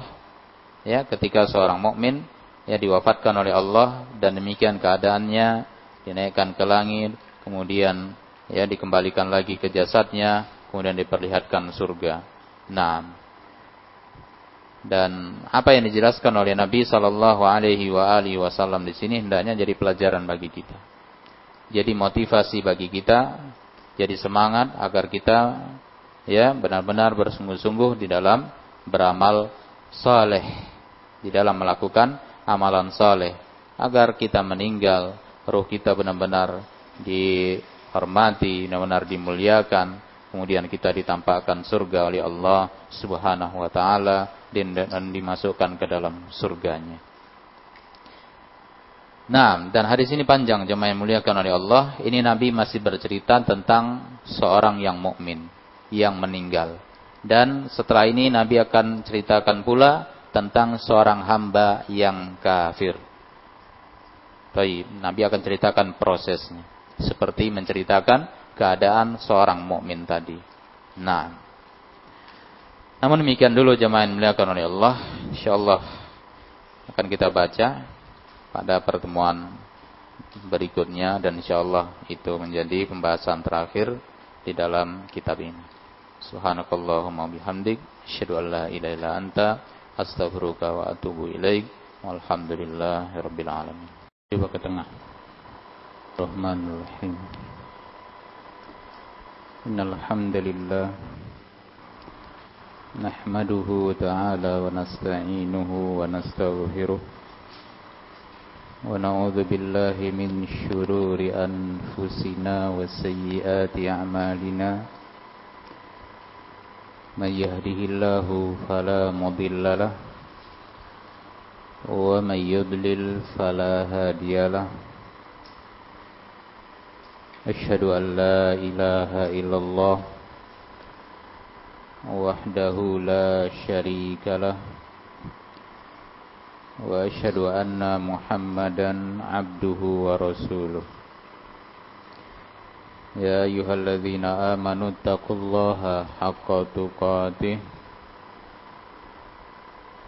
S1: ya ketika seorang mukmin ya diwafatkan oleh Allah dan demikian keadaannya dinaikkan ke langit kemudian ya dikembalikan lagi ke jasadnya kemudian diperlihatkan surga. Nah, dan apa yang dijelaskan oleh Nabi Shallallahu Alaihi Wasallam di sini hendaknya jadi pelajaran bagi kita. Jadi motivasi bagi kita, jadi semangat agar kita ya benar-benar bersungguh-sungguh di dalam beramal saleh, di dalam melakukan amalan saleh, agar kita meninggal, roh kita benar-benar dihormati, benar-benar dimuliakan, kemudian kita ditampakkan surga oleh Allah Subhanahu wa taala dan dimasukkan ke dalam surganya. Nah, dan hadis ini panjang jemaah yang muliakan oleh Allah. Ini Nabi masih bercerita tentang seorang yang mukmin yang meninggal. Dan setelah ini Nabi akan ceritakan pula tentang seorang hamba yang kafir. Baik, Nabi akan ceritakan prosesnya seperti menceritakan keadaan seorang mukmin tadi. Nah, namun demikian dulu jemaah yang dimuliakan oleh Allah. Insyaallah akan kita baca pada pertemuan berikutnya dan insyaallah itu menjadi pembahasan terakhir di dalam kitab ini. Subhanakallahumma bihamdik asyhadu an la ilaha illa anta astaghfiruka wa atubu ilaik. Walhamdulillahirabbil alamin. Coba ke tengah. Rahmanur Rahim. Innal hamdalillah نحمده تعالى ونستعينه ونستغفره ونعوذ بالله من شرور أنفسنا وسيئات أعمالنا من يهده الله فلا مضل له ومن يضلل فلا هادي له. أشهد أن لا إله إلا الله وحده لا شريك له. وأشهد أن محمدا عبده ورسوله. يا أيها الذين آمنوا اتقوا الله حق تقاته.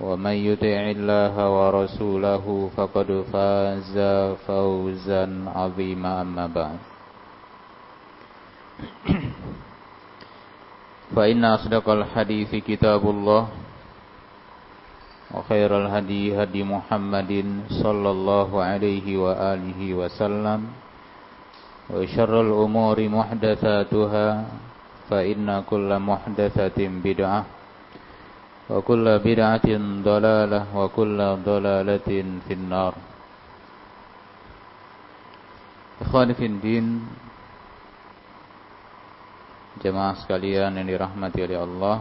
S1: ومن يطع الله ورسوله فقد فاز فوزا عظيما أما بعد فإن أصدق الحديث كتاب الله وخير الهدي هدي محمد صلى الله عليه وآله وسلم وشر الأمور محدثاتها فإن كل محدثة بدعة وكل بدعة ضلالة وكل ضلالة في النار إخواني في الدين Jemaah sekalian yang dirahmati oleh Allah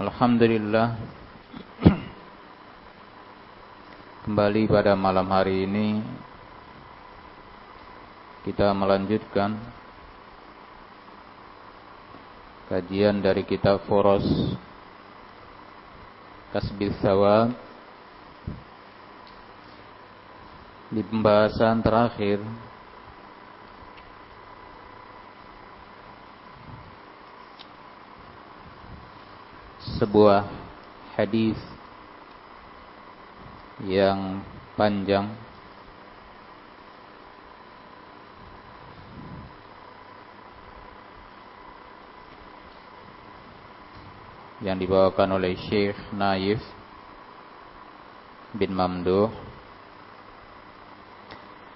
S1: Alhamdulillah Kembali pada malam hari ini Kita melanjutkan Kajian dari kitab Foros Kasbis Sawab. Di pembahasan terakhir sebuah hadis yang panjang yang dibawakan oleh Syekh Naif bin Mamduh.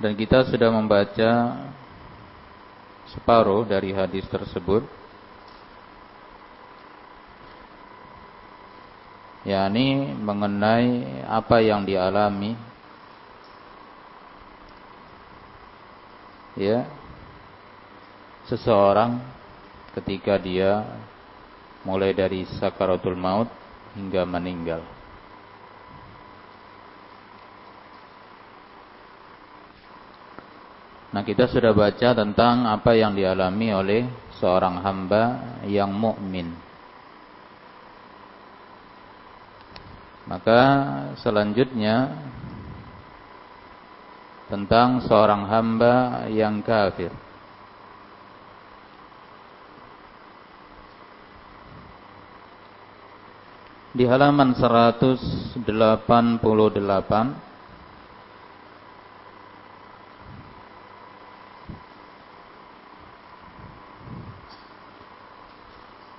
S1: Dan kita sudah membaca separuh dari hadis tersebut. Yakni mengenai apa yang dialami. Ya. Seseorang ketika dia mulai dari sakaratul maut hingga meninggal. Nah, kita sudah baca tentang apa yang dialami oleh seorang hamba yang mukmin. Maka selanjutnya tentang seorang hamba yang kafir. Di halaman 188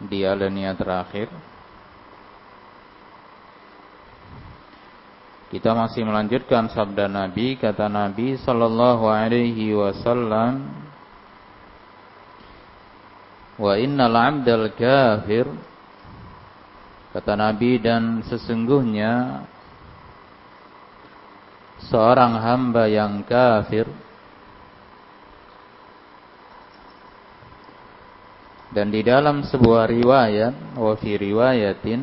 S1: di alinea terakhir. Kita masih melanjutkan sabda Nabi. Kata Nabi sallallahu alaihi wasallam wa innal 'abdal kafir Kata Nabi dan sesungguhnya seorang hamba yang kafir dan di dalam sebuah riwayat wa riwayatin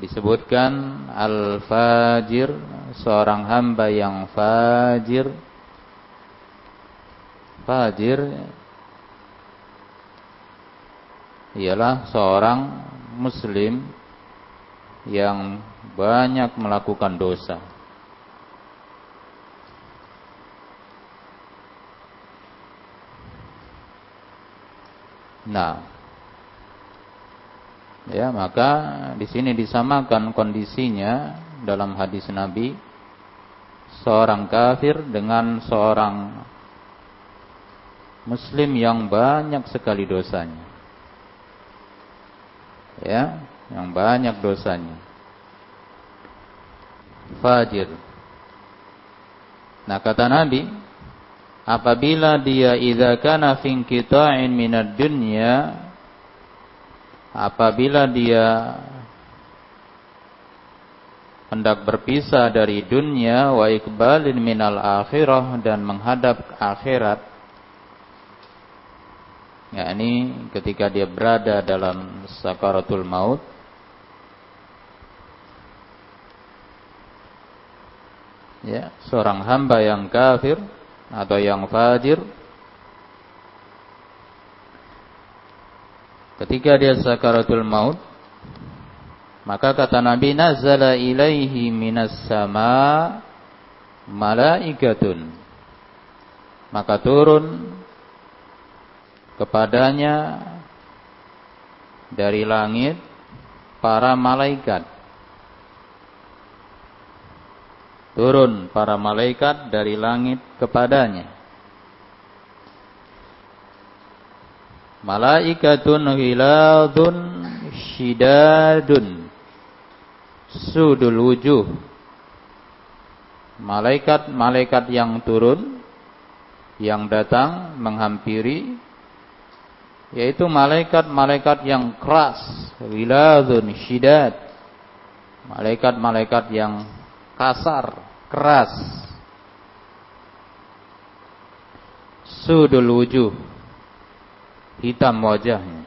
S1: disebutkan al-fajir seorang hamba yang fajir. Fajir ialah seorang muslim yang banyak melakukan dosa. Nah, ya maka di sini disamakan kondisinya dalam hadis Nabi seorang kafir dengan seorang muslim yang banyak sekali dosanya ya yang banyak dosanya. Fajir. Nah kata Nabi apabila dia idza kana inqita'in minad dunya apabila dia hendak berpisah dari dunia wa ikbalin minal akhirah dan menghadap akhirat yakni ketika dia berada dalam sakaratul maut. Ya seorang hamba yang kafir atau yang fajir. Ketika dia sakaratul maut maka kata Nabi nazala ilaihi minas sama malaikatun. Maka turun kepadanya dari langit para malaikat. Turun para malaikat dari langit kepadanya. Malaikatun hiladun shidadun sudul wujuh. Malaikat-malaikat yang turun yang datang menghampiri yaitu malaikat-malaikat yang keras, wiladun syidad. Malaikat-malaikat yang kasar, keras. Sudul wujuh. Hitam wajahnya.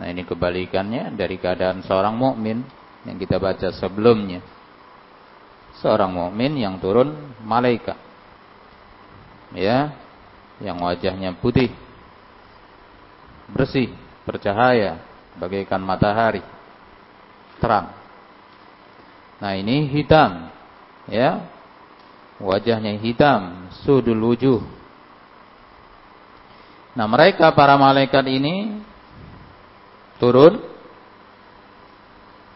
S1: Nah, ini kebalikannya dari keadaan seorang mukmin yang kita baca sebelumnya seorang mukmin yang turun malaikat. Ya, yang wajahnya putih, bersih, bercahaya bagaikan matahari, terang. Nah, ini hitam. Ya. Wajahnya hitam, sudul wujuh. Nah, mereka para malaikat ini turun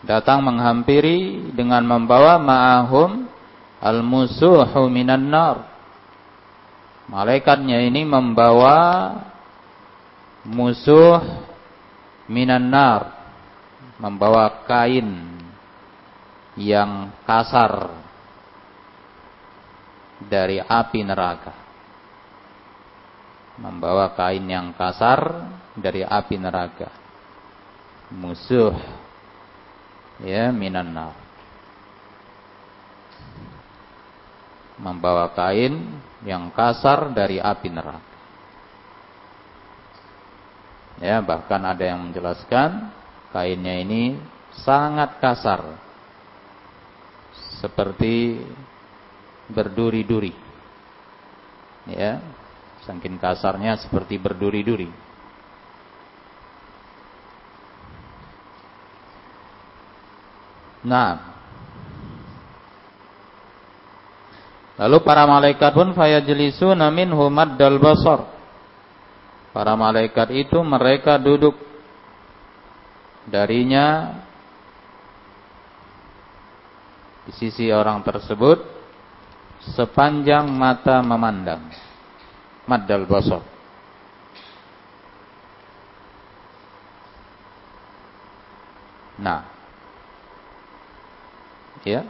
S1: datang menghampiri dengan membawa ma'ahum al-musuhu minan nar Malaikatnya ini membawa musuh minan nar, membawa kain yang kasar dari api neraka. Membawa kain yang kasar dari api neraka. Musuh ya minan. Membawa kain yang kasar dari api neraka. Ya, bahkan ada yang menjelaskan kainnya ini sangat kasar. Seperti berduri-duri. Ya, saking kasarnya seperti berduri-duri. Nah, Lalu para malaikat pun fayajlisuna minhu maddal basar. Para malaikat itu mereka duduk darinya di sisi orang tersebut sepanjang mata memandang. Maddal basar. Nah. Ya,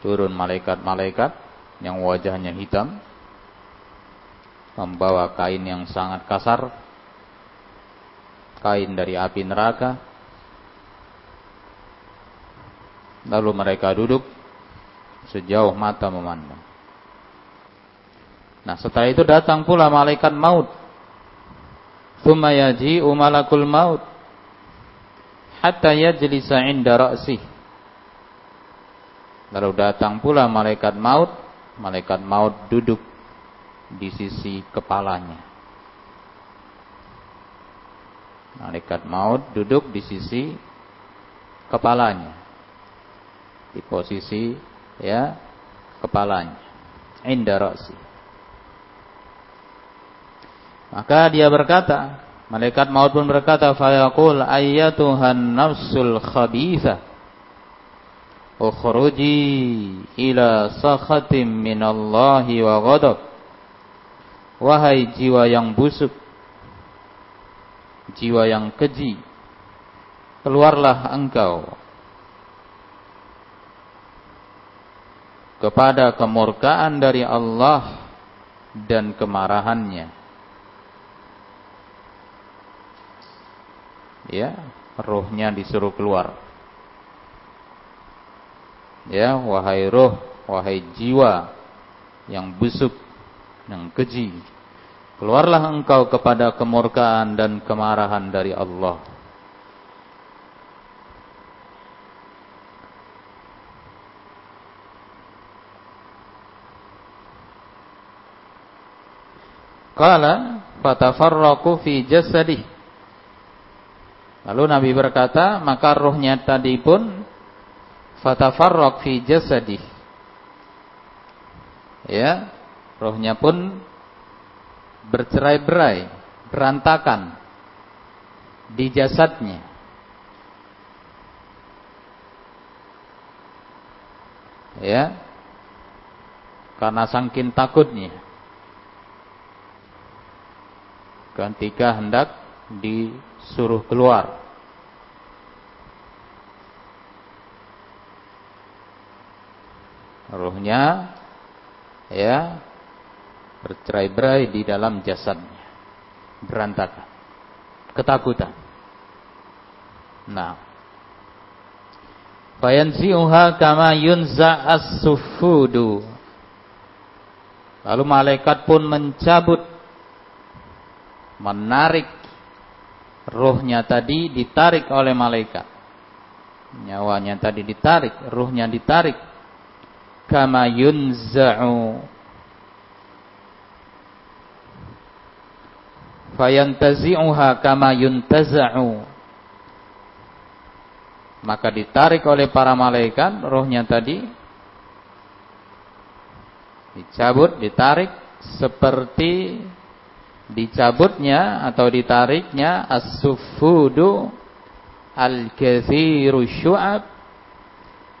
S1: turun malaikat-malaikat yang wajahnya hitam membawa kain yang sangat kasar kain dari api neraka. Lalu mereka duduk sejauh mata memandang. Nah setelah itu datang pula malaikat maut. Thumma yaji'u malakul maut hatta yajlisa 'inda ra'sihi Lalu datang pula malaikat maut, malaikat maut duduk di sisi kepalanya. Malaikat maut duduk di sisi kepalanya. Di posisi ya kepalanya. Inda ra'si. Maka dia berkata, malaikat maut pun berkata, "Fayaqul ayyatuhan nafsul khabithah ukhruji ila sakhatim minallahi wa ghadab wahai jiwa yang busuk jiwa yang keji keluarlah engkau kepada kemurkaan dari Allah dan kemarahannya. Ya rohnya disuruh keluar ya wahai roh wahai jiwa yang busuk yang keji keluarlah engkau kepada kemurkaan dan kemarahan dari Allah. Qala fatafarraqu fi jasadih. Lalu Nabi berkata, maka rohnya tadi pun fatafarraq fi jasadih. Ya rohnya pun bercerai-berai berantakan di jasadnya. Ya karena saking takutnya. Ketika hendak disuruh keluar Ruhnya ya bercerai-berai di dalam jasadnya. Berantakan. Ketakutan. Nah. Fayanzi'uha kama yunza as-sufudu. Lalu malaikat pun mencabut menarik ruhnya tadi ditarik oleh malaikat. Nyawanya tadi ditarik, ruhnya ditarik kama yunza'u. Fayantazi'uha kama yuntaza'u. Maka ditarik oleh para malaikat rohnya tadi dicabut ditarik seperti dicabutnya atau ditariknya as-sufudu al-kathiru syu'ab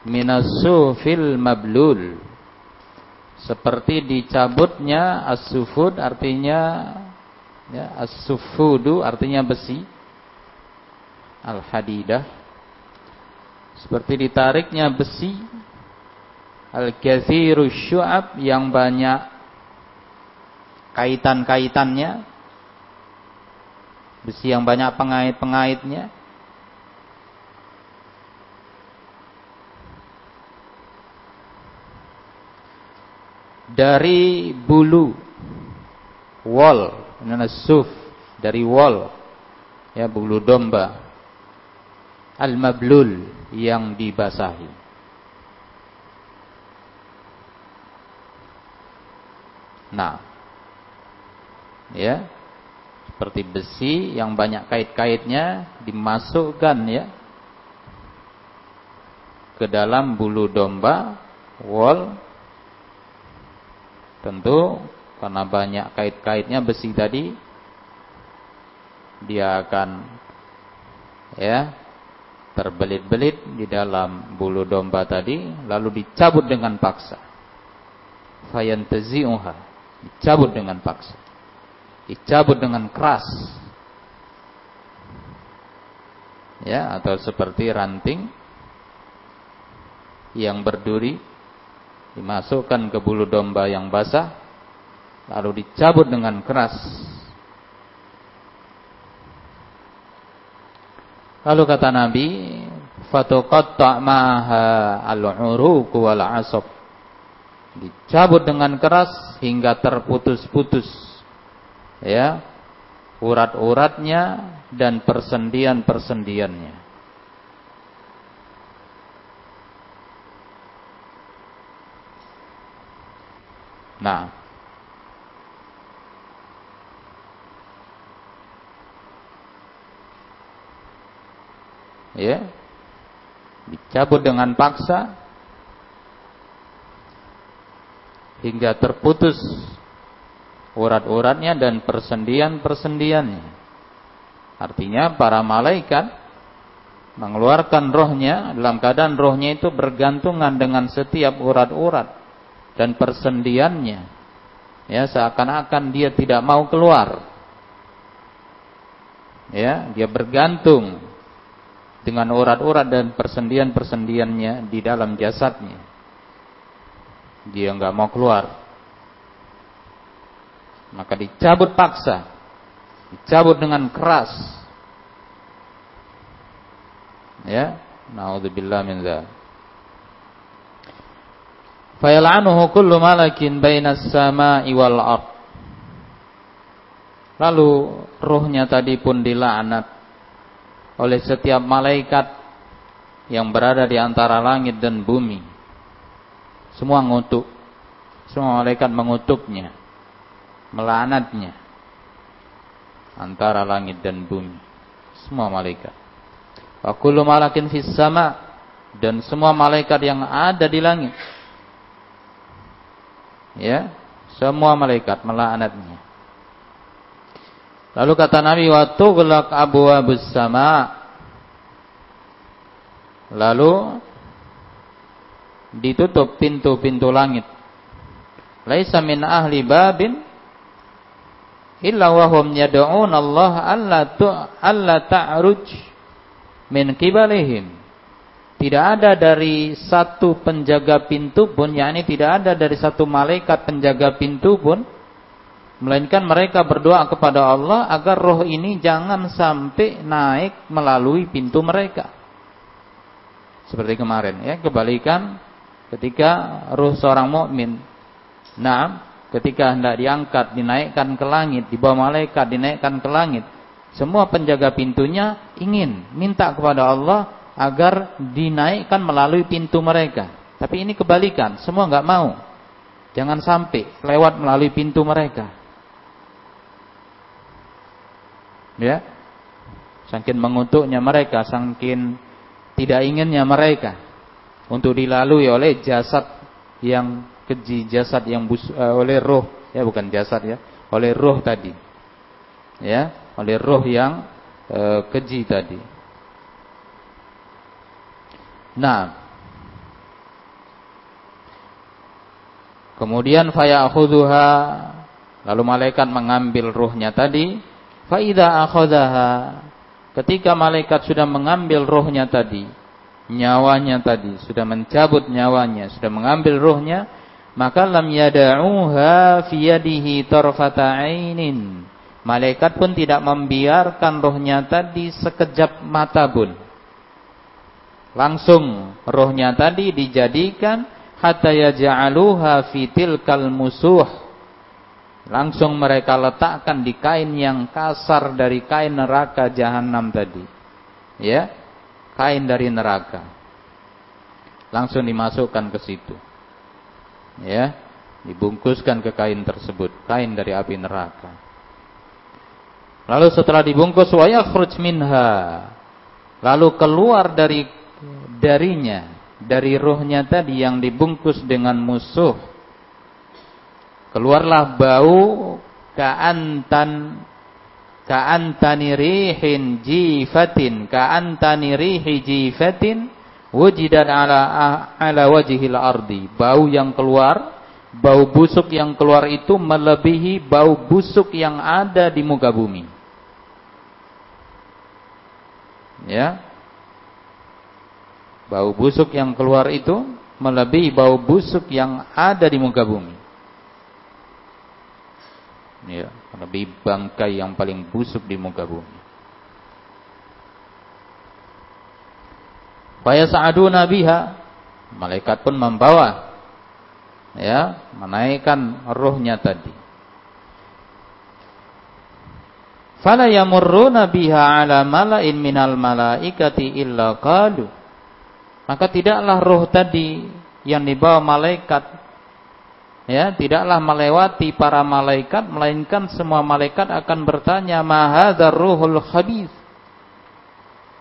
S1: minasufil mablul. Seperti dicabutnya as-sufud artinya ya as-sufudu artinya besi. Al-hadidah. Seperti ditariknya besi. Al-kathiru syu'ab yang banyak kaitan-kaitannya. Besi yang banyak pengait-pengaitnya dari bulu. Wol suf dari wol ya bulu domba. Al-mablul yang dibasahi. Nah. Ya. Seperti besi yang banyak kait-kaitnya dimasukkan ya. Ke dalam bulu domba wol Tentu karena banyak kait-kaitnya besi tadi dia akan ya terbelit-belit di dalam bulu domba tadi lalu dicabut dengan paksa. Fayantazi'uha dicabut dengan paksa. Dicabut dengan keras. Ya, atau seperti ranting yang berduri dimasukkan ke bulu domba yang basah lalu dicabut dengan keras. Lalu kata Nabi fatuqatta maha al-uruq wal asab. Dicabut dengan keras hingga terputus-putus. Ya urat-uratnya dan persendian-persendiannya Nah. Ya. Dicabut dengan paksa hingga terputus urat-uratnya dan persendian-persendiannya. Artinya para malaikat mengeluarkan rohnya dalam keadaan rohnya itu bergantungan dengan setiap urat-urat dan persendiannya ya seakan-akan dia tidak mau keluar. Ya dia bergantung dengan urat-urat dan persendian-persendiannya di dalam jasadnya. Dia nggak mau keluar. Maka dicabut paksa dicabut dengan keras. Ya naudzubillah min dzalik Fayal'anuhu kullu malakin bainas sama'i wal ard. Lalu ruhnya tadi pun dilaknat oleh setiap malaikat yang berada di antara langit dan bumi. Semua ngutuk. Semua malaikat mengutuknya. Melaknatnya. Antara langit dan bumi. Semua malaikat. Wa kullu malakin fis sama dan semua malaikat yang ada di langit ya. Semua malaikat melaknatnya. Lalu kata Nabi wa tughlaq abwabus sama. Lalu ditutup pintu-pintu langit. Laisa min ahli babin illa wa hum yad'un Allah alla tu alla ta'ruj min qibalihim tidak ada dari satu penjaga pintu pun, yakni tidak ada dari satu malaikat penjaga pintu pun, melainkan mereka berdoa kepada Allah agar roh ini jangan sampai naik melalui pintu mereka. Seperti kemarin ya, kebalikan ketika roh seorang mukmin, nah, ketika hendak diangkat, dinaikkan ke langit, dibawa malaikat, dinaikkan ke langit, semua penjaga pintunya ingin minta kepada Allah agar dinaikkan melalui pintu mereka. Tapi ini kebalikan, semua nggak mau. Jangan sampai lewat melalui pintu mereka. Ya. Saking mengutuknya mereka, saking tidak inginnya mereka untuk dilalui oleh jasad yang keji, jasad yang bus, uh, oleh roh, ya bukan jasad ya, oleh roh tadi. Ya, oleh roh yang uh, keji tadi. Nah, Kemudian faya'khudhuha. Lalu malaikat mengambil ruhnya tadi. Fa idza akhadhaha. Ketika malaikat sudah mengambil ruhnya tadi nyawanya tadi sudah mencabut nyawanya sudah mengambil ruhnya maka lam yada'uha fi yadihi ainin. Malaikat pun tidak membiarkan ruhnya tadi sekejap mata pun langsung rohnya tadi dijadikan hatta yaj'aluha fi tilkal musuh. Langsung mereka letakkan di kain yang kasar dari kain neraka jahanam tadi. Ya kain dari neraka. Langsung dimasukkan ke situ. Ya dibungkuskan ke kain tersebut kain dari api neraka. Lalu setelah dibungkus wa minha. Lalu keluar dari darinya, dari rohnya tadi yang dibungkus dengan musuh. Keluarlah bau ka'antan ka'antani rihin jifatin ka'antani rihi jifatin wujidan ala ala wajhil ardi. Bau yang keluar, bau busuk yang keluar itu melebihi bau busuk yang ada di muka bumi. Ya, Bau busuk yang keluar itu melebihi bau busuk yang ada di muka bumi. Ya, lebih bangkai yang paling busuk di muka bumi. Faya sa'aduna biha. Malaikat pun membawa ya, menaikkan ruhnya tadi. Fala yamurruna biha ala mala'in minal malaikati illa qalu maka tidaklah roh tadi yang dibawa malaikat ya tidaklah melewati para malaikat melainkan semua malaikat akan bertanya mahadzar ruhul khabith?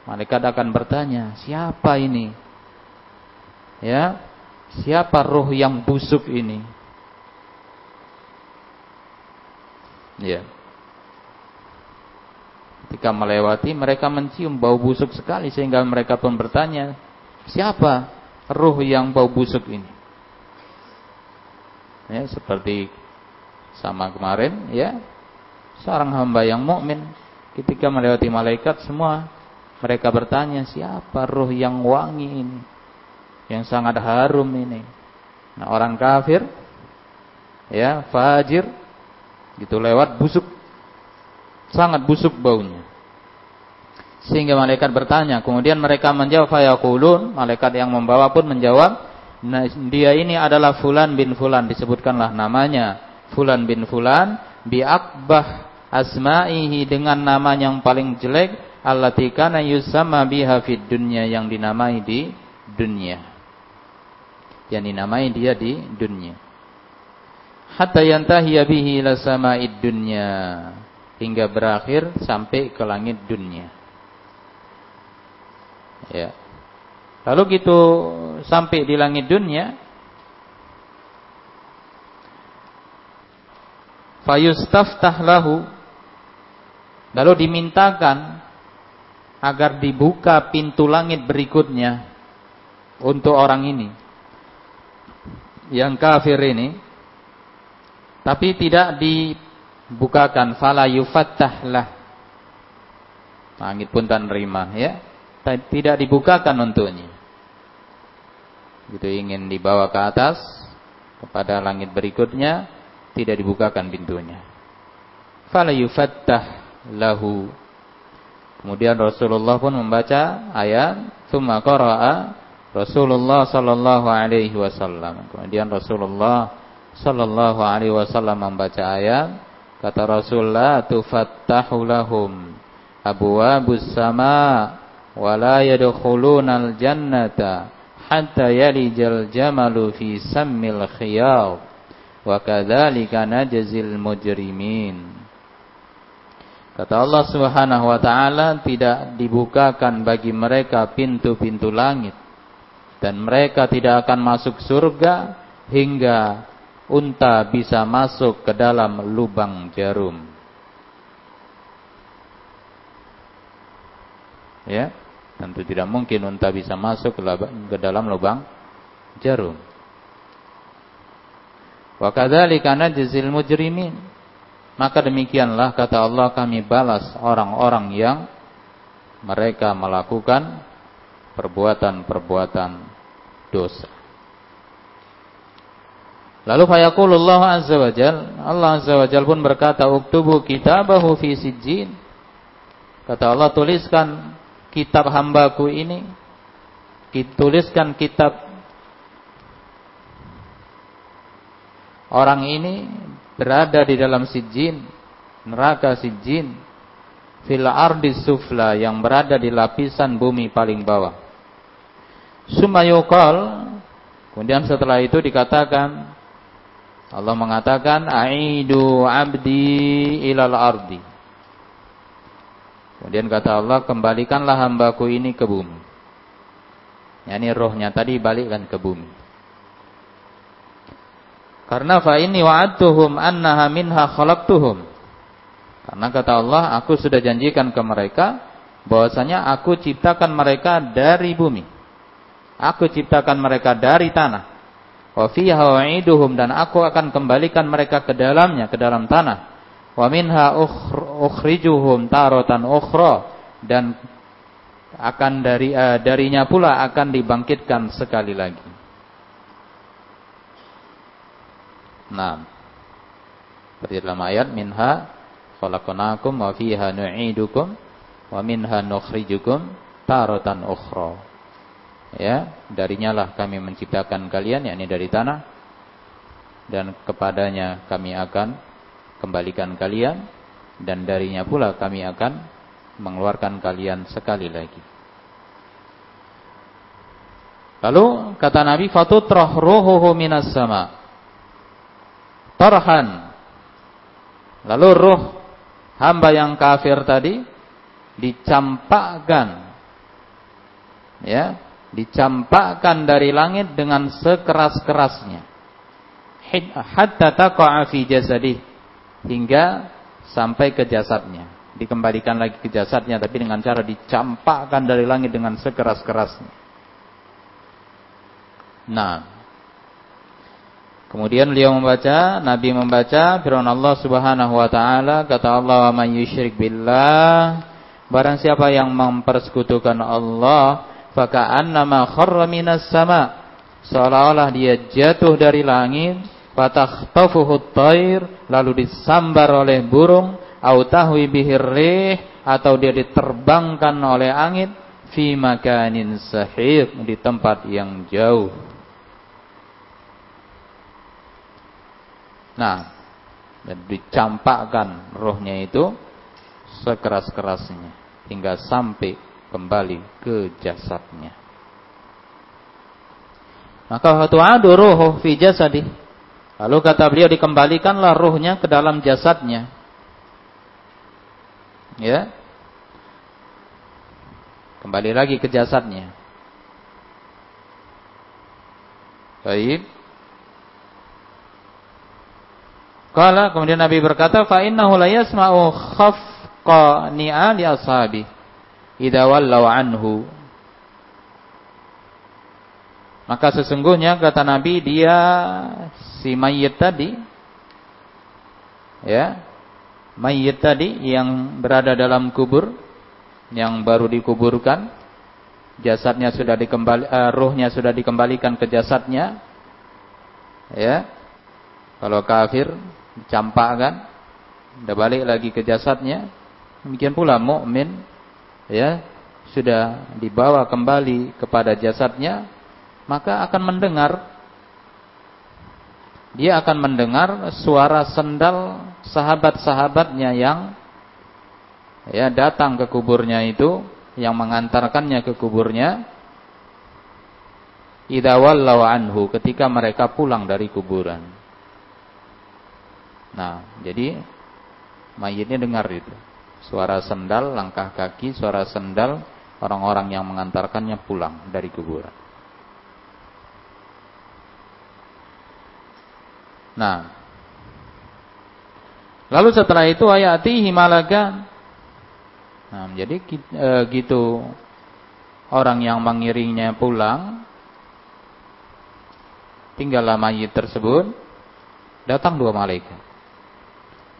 S1: Malaikat akan bertanya siapa ini? Ya siapa roh yang busuk ini? Ya. Ketika melewati mereka mencium bau busuk sekali sehingga mereka pun bertanya Siapa ruh yang bau busuk ini? Ya, seperti sama kemarin ya. Seorang hamba yang mukmin ketika melewati malaikat semua mereka bertanya, siapa ruh yang wangi ini? Yang sangat harum ini. Nah, orang kafir ya, fajir gitu lewat busuk sangat busuk baunya. Sehingga malaikat bertanya, kemudian mereka menjawab fayaqulun, malaikat yang membawa pun menjawab, nah, dia ini adalah fulan bin fulan, disebutkanlah namanya fulan bin fulan bi akbah asma'ihi dengan nama yang paling jelek allati kana yusamma biha fid dunya yang dinamai di dunia. Yang dinamai dia di dunia. Hatta yantahiya bihi ila sama'id dunya hingga berakhir sampai ke langit dunia. Ya. Lalu gitu sampai di langit dunia fayustaftah lahu lalu dimintakan agar dibuka pintu langit berikutnya untuk orang ini. Yang kafir ini tapi tidak dibukakan. Fala yufattah lah. Langit pun tak nerima ya tidak dibukakan untuknya. Gitu ingin dibawa ke atas kepada langit berikutnya tidak dibukakan pintunya. Fala yufattah lahu. Kemudian Rasulullah pun membaca ayat tsumma qara'a Rasulullah sallallahu alaihi wasallam. Kemudian Rasulullah sallallahu alaihi wasallam membaca ayat kata Rasulullah tufattahu lahum abwabus sama wala yadkhulunal jannata hatta yalijal jamalu fi sammil khiyar wa kadzalika najzil mujrimin Kata Allah Subhanahu wa taala tidak dibukakan bagi mereka pintu-pintu langit dan mereka tidak akan masuk surga hingga unta bisa masuk ke dalam lubang jarum. Ya. Tentu tidak mungkin unta bisa masuk ke dalam lubang jarum. Wa kadzalika najzil mujrimin. Maka demikianlah kata Allah kami balas orang-orang yang mereka melakukan perbuatan-perbuatan dosa. Lalu fayaqulullah azza wa jal, Allah azza wa jal pun berkata, "Uktubu kitabahu fi sijjin." Kata Allah, tuliskan kitab hambaku ini. Tuliskan kitab orang ini berada di dalam sijin, neraka sijin, fil ardi sufla yang berada di lapisan bumi paling bawah. Sumayukal, kemudian setelah itu dikatakan, Allah mengatakan, Aidu abdi ilal ardi. Kemudian kata Allah, kembalikanlah hambaku ini ke bumi. Yani rohnya tadi balikkan ke bumi. Karena fa inni wa'adtuhum annaha minha khalaqtuhum. Karena kata Allah, aku sudah janjikan ke mereka bahwasanya aku ciptakan mereka dari bumi. Aku ciptakan mereka dari tanah. Wa fiha wa'iduhum dan aku akan kembalikan mereka ke dalamnya, ke dalam tanah. Wa minha ukhrijuhum taratan ukhra dan akan dari uh, darinya pula akan dibangkitkan sekali lagi. Nah, seperti dalam ayat minha khalaqnakum wa fiha nu'idukum wa minha nukhrijukum taratan ukhra. Ya, darinya lah kami menciptakan kalian yakni dari tanah dan kepadanya kami akan kembalikan kalian dan darinya pula kami akan mengeluarkan kalian sekali lagi. Lalu kata Nabi fatutrah ruhuhu minas sama tarhan. Lalu ruh hamba yang kafir tadi dicampakkan ya, dicampakkan dari langit dengan sekeras-kerasnya. Hatta taqa'a fi jasadih hingga sampai ke jasadnya. Dikembalikan lagi ke jasadnya tapi dengan cara dicampakkan dari langit dengan sekeras-kerasnya. Nah, Kemudian beliau membaca, Nabi membaca firman Allah Subhanahu wa taala, kata Allah, "Wa man yusyrik billah" Barang siapa yang mempersekutukan Allah, faka'annama kharra minas sama. Seolah-olah dia jatuh dari langit, fatakhtafuhu thair, lalu disambar oleh burung, au tahwi bihir rih, atau dia diterbangkan oleh angin fi makanin sahih di tempat yang jauh. Nah, dan dicampakkan rohnya itu sekeras-kerasnya hingga sampai kembali ke jasadnya. Maka waktu adu roh fi jasadi. Lalu kata beliau dikembalikanlah rohnya ke dalam jasadnya. Ya. Kembali lagi ke jasadnya. Baik. Kala kemudian Nabi berkata, fa innahu la yasma'u khafqani'a li ashabi idza wallaw anhu. Maka sesungguhnya kata Nabi dia si mayit tadi ya, mayit tadi yang berada dalam kubur yang baru dikuburkan jasadnya sudah dikembali uh, ruhnya sudah dikembalikan ke jasadnya ya kalau kafir dicampakkan, sudah balik lagi ke jasadnya. Demikian pula mukmin ya sudah dibawa kembali kepada jasadnya, maka akan mendengar dia akan mendengar suara sendal sahabat-sahabatnya yang ya datang ke kuburnya itu yang mengantarkannya ke kuburnya idawal anhu ketika mereka pulang dari kuburan Nah, jadi mayitnya dengar itu. Suara sendal, langkah kaki, suara sendal orang-orang yang mengantarkannya pulang dari kuburan. Nah, lalu setelah itu ayati himalaga. Nah, jadi e, gitu orang yang mengiringnya pulang, tinggallah mayit tersebut Datang dua malaikat.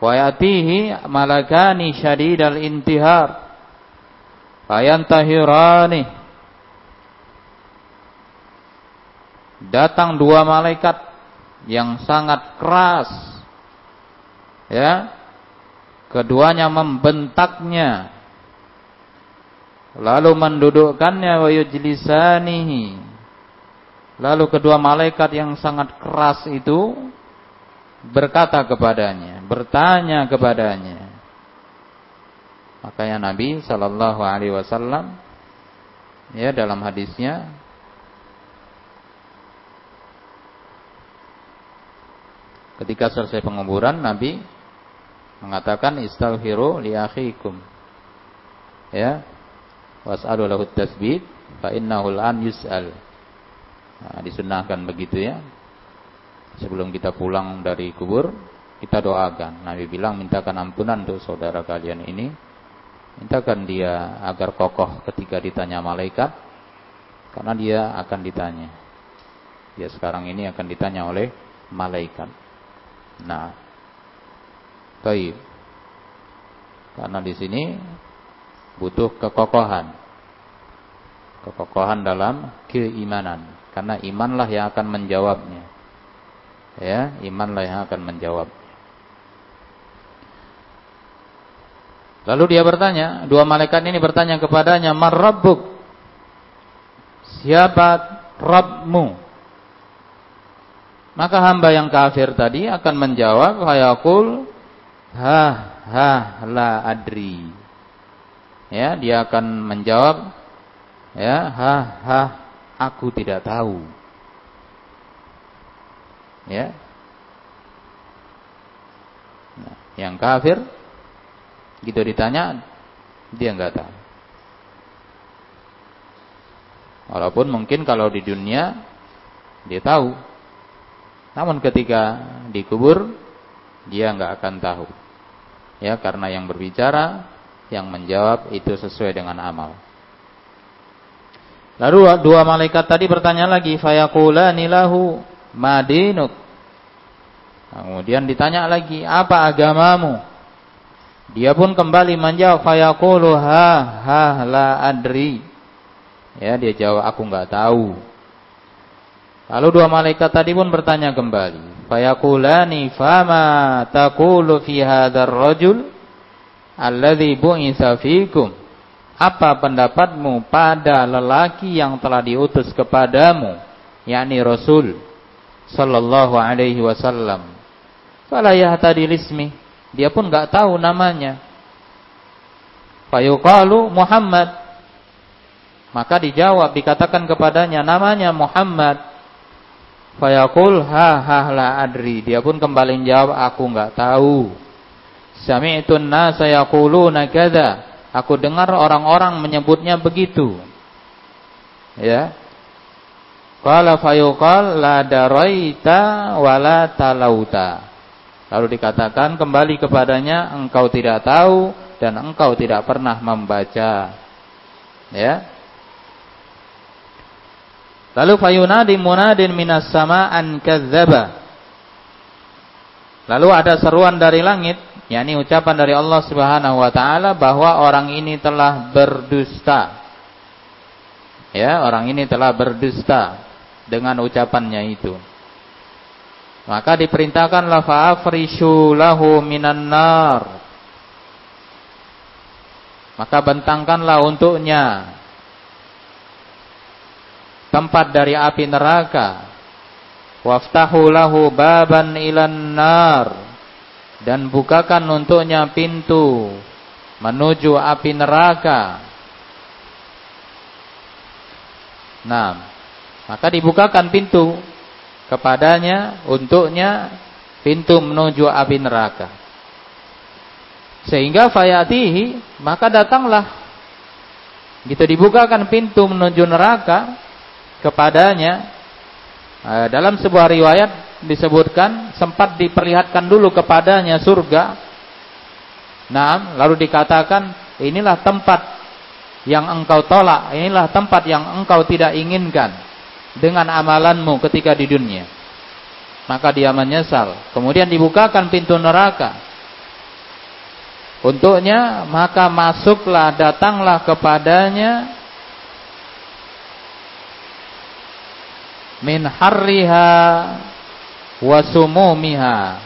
S1: Wa yatihi malakani syadidal intihar. Fayantahirani. Datang dua malaikat yang sangat keras. Ya. Keduanya membentaknya. Lalu mendudukkannya wa yujlisanihi. Lalu kedua malaikat yang sangat keras itu berkata kepadanya, bertanya kepadanya. Makanya Nabi Shallallahu Alaihi Wasallam ya dalam hadisnya ketika selesai penguburan Nabi mengatakan istaghfiru li akhikum. Ya. Was'alu lahu tasbih fa innahu an yus'al. Nah, disunahkan begitu ya. Sebelum kita pulang dari kubur kita doakan. Nabi bilang mintakan ampunan untuk saudara kalian ini. Mintakan dia agar kokoh ketika ditanya malaikat karena dia akan ditanya. Dia sekarang ini akan ditanya oleh malaikat nah. Baik. Karena di sini butuh kekokohan. Kekokohan dalam keimanan. Karena imanlah yang akan menjawabnya. Ya imanlah yang akan menjawab. Lalu dia bertanya dua malaikat ini bertanya kepadanya marrabbuk siapa Rabbmu maka hamba yang kafir tadi akan menjawab hayakul ha ha la adri ya dia akan menjawab ya ha ha aku tidak tahu Ya. Nah, yang kafir gitu ditanya dia nggak tahu. Walaupun mungkin kalau di dunia dia tahu. Namun ketika dikubur dia nggak akan tahu. Ya, karena yang berbicara, yang menjawab itu sesuai dengan amal. Lalu dua malaikat tadi bertanya lagi, fayaqulani lahu madinuk. Kemudian ditanya lagi, apa agamamu? Dia pun kembali menjawab, fayaqulu ha ha la adri. Ya, dia jawab, aku enggak tahu. Lalu dua malaikat tadi pun bertanya kembali, fayaqulani fama taqulu fi hadzal rajul alladhi bu'itsa fikum? Apa pendapatmu pada lelaki yang telah diutus kepadamu, yakni Rasul? sallallahu alaihi wasallam. Fala yahtadi lismi. Dia pun enggak tahu namanya. Fayuqalu Muhammad. Maka dijawab dikatakan kepadanya namanya Muhammad. Fayaqul ha ha la adri. Dia pun kembali menjawab aku enggak tahu. Sami'tun nasa yaquluna kadza. Aku dengar orang-orang menyebutnya begitu. Ya, Qala fayuqal la daraita wala talauta. Lalu dikatakan kembali kepadanya engkau tidak tahu dan engkau tidak pernah membaca. Ya. Lalu fayunadi munadin minas sama'an kadzdzaba. Lalu ada seruan dari langit, yakni ucapan dari Allah Subhanahu wa taala bahwa orang ini telah berdusta. Ya, orang ini telah berdusta dengan ucapannya itu. Maka diperintahkanlah fa'afrishu lahu minan nar. Maka bentangkanlah untuknya tempat dari api neraka. Waftahu lahu baban ilan nar. Dan bukakan untuknya pintu menuju api neraka. Nah, maka dibukakan pintu kepadanya untuknya pintu menuju api neraka. Sehingga fayatihi maka datanglah gitu dibukakan pintu menuju neraka kepadanya e, dalam sebuah riwayat disebutkan sempat diperlihatkan dulu kepadanya surga. Nah, lalu dikatakan inilah tempat yang engkau tolak, inilah tempat yang engkau tidak inginkan dengan amalanmu ketika di dunia. maka dia menyesal. Kemudian dibukakan pintu neraka. Untuknya maka masuklah datanglah kepadanya min harriha wa sumumiha.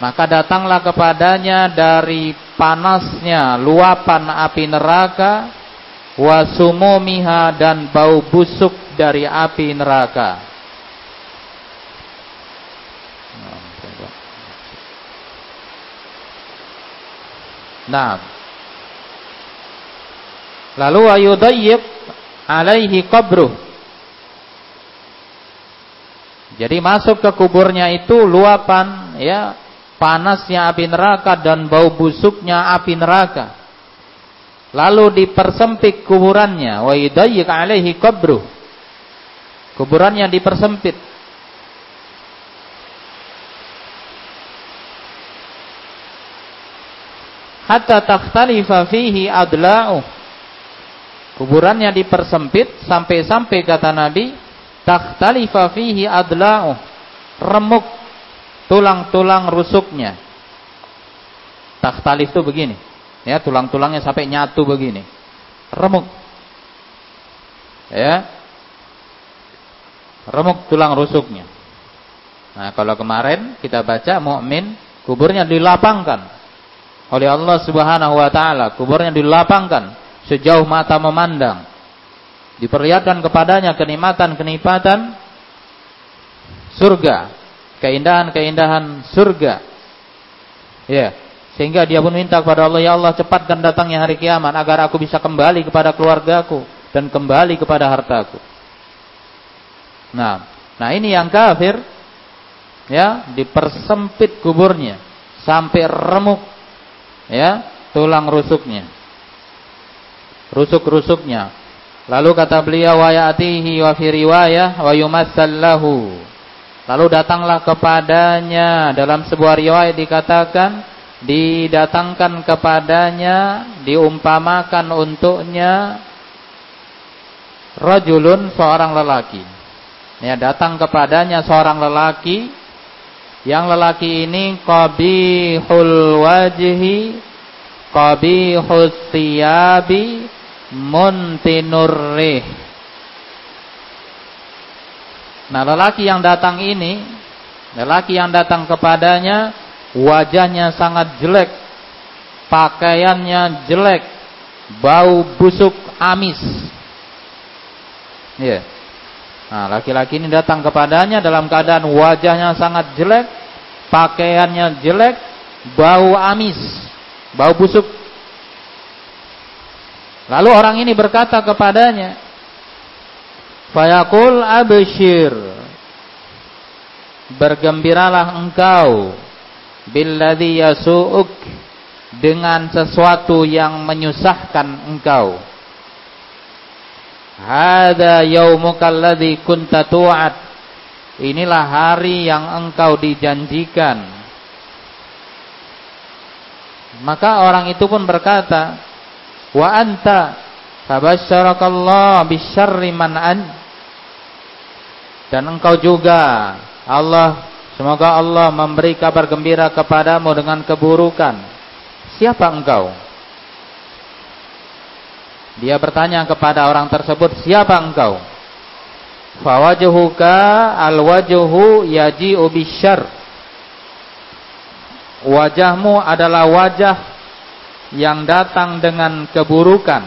S1: Maka datanglah kepadanya dari panasnya luapan api neraka wa sumumiha dan bau busuk dari api neraka. Nah. Lalu ayudayyib alaihi qabruh. Jadi masuk ke kuburnya itu luapan ya panasnya api neraka dan bau busuknya api neraka. Lalu dipersempit kuburannya wa yudayyik alaihi qabruh. Kuburannya dipersempit. hatta takhtalifa fihi adla'u. Kuburannya dipersempit sampai-sampai kata Nabi takhtalifa fihi adla'u. Remuk tulang-tulang rusuknya. Takhtalif itu begini. Ya, tulang-tulangnya sampai nyatu begini. Remuk. Ya. Remuk tulang rusuknya. Nah, kalau kemarin kita baca mukmin kuburnya dilapangkan oleh Allah Subhanahu wa taala, kuburnya dilapangkan sejauh mata memandang. Diperlihatkan kepadanya kenikmatan-kenikmatan surga, keindahan-keindahan surga. Ya, sehingga dia pun minta kepada Allah, ya Allah cepatkan datangnya hari kiamat agar aku bisa kembali kepada keluargaku dan kembali kepada hartaku. Nah, nah ini yang kafir ya dipersempit kuburnya sampai remuk ya tulang rusuknya rusuk-rusuknya lalu kata beliau wa ya'tihi wa fi riwayah wa yumassallahu lalu datanglah kepadanya dalam sebuah riwayat dikatakan didatangkan kepadanya diumpamakan untuknya rajulun seorang lelaki. Ya datang kepadanya seorang lelaki. Yang lelaki ini qabihul wajhi, qabihus thiyabi, muntinur rih. Nah, lelaki yang datang ini, lelaki yang datang kepadanya wajahnya sangat jelek, pakaiannya jelek, bau busuk amis. Ya. Yeah. Nah, laki-laki ini datang kepadanya dalam keadaan wajahnya sangat jelek, pakaiannya jelek, bau amis, bau busuk. Lalu orang ini berkata kepadanya, Fayaqul abshir Bergembiralah engkau billadhi yasu'uk dengan sesuatu yang menyusahkan engkau. Hada yaumuka alladhi kunta tu'ad. Inilah hari yang engkau dijanjikan. Maka orang itu pun berkata, "Wa anta tabasyarakallah bisyarri man an." Dan engkau juga Allah semoga Allah memberi kabar gembira kepadamu dengan keburukan. Siapa engkau? Dia bertanya kepada orang tersebut, "Siapa engkau?" Fawajuhuka alwajuhu yaji'u bisyarr. Wajahmu adalah wajah yang datang dengan keburukan.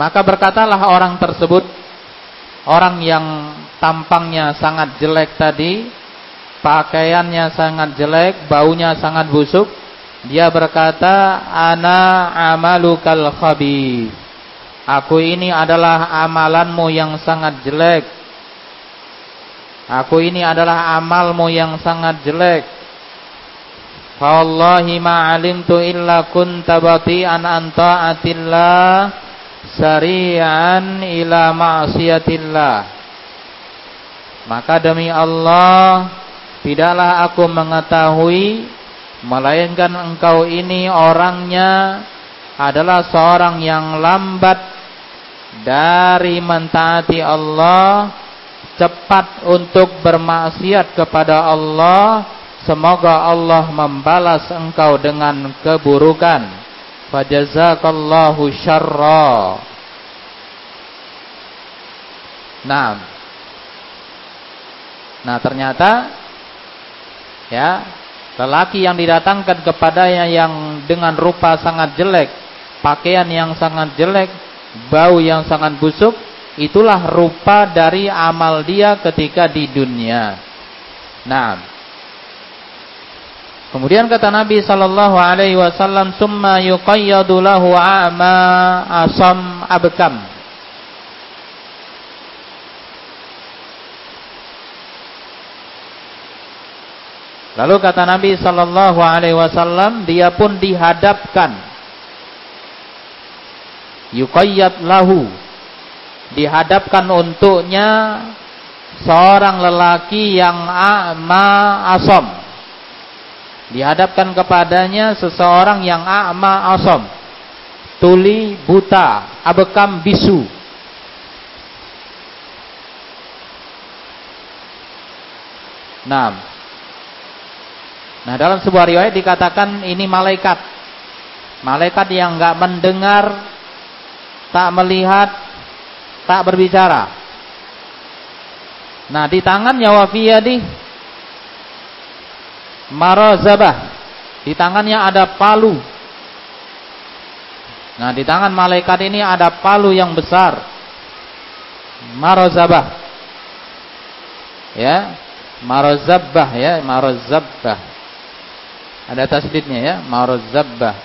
S1: Maka berkatalah orang tersebut, orang yang tampangnya sangat jelek tadi, pakaiannya sangat jelek, baunya sangat busuk, dia berkata, "Ana amalukal khabith." Aku ini adalah amalanmu yang sangat jelek. Aku ini adalah amalmu yang sangat jelek. Wallahi ma alimtu illa kunta bati'an an ta'atillah sari'an ila ma'siyatillah. Maka demi Allah, tidaklah aku mengetahui melainkan engkau ini orangnya adalah seorang yang lambat dari mentaati Allah cepat untuk bermaksiat kepada Allah, semoga Allah membalas engkau dengan keburukan. Fajazakallahu syarra. Nah. Nah, ternyata ya, lelaki yang didatangkan kepadanya yang dengan rupa sangat jelek, pakaian yang sangat jelek, bau yang sangat busuk, itulah rupa dari amal dia ketika di dunia. Nah, kemudian kata Nabi sallallahu alaihi wasallam, "Summa yuqayyadu lahu a'ma asam abkam." Lalu kata Nabi sallallahu alaihi wasallam, dia pun dihadapkan yuqayyad lahu dihadapkan untuknya seorang lelaki yang a'ma asom. Dihadapkan kepadanya seseorang yang a'ma asom. Tuli buta, abekam bisu. Nah, nah dalam sebuah riwayat dikatakan ini malaikat, malaikat yang nggak mendengar, tak melihat, tak berbicara. Nah, di tangannya wafiyadi marazabah. Di tangannya ada palu. Nah, di tangan malaikat ini ada palu yang besar. Marazabah. Ya, marazabah ya, marazabah. Ada tasdidnya ya, marazabah.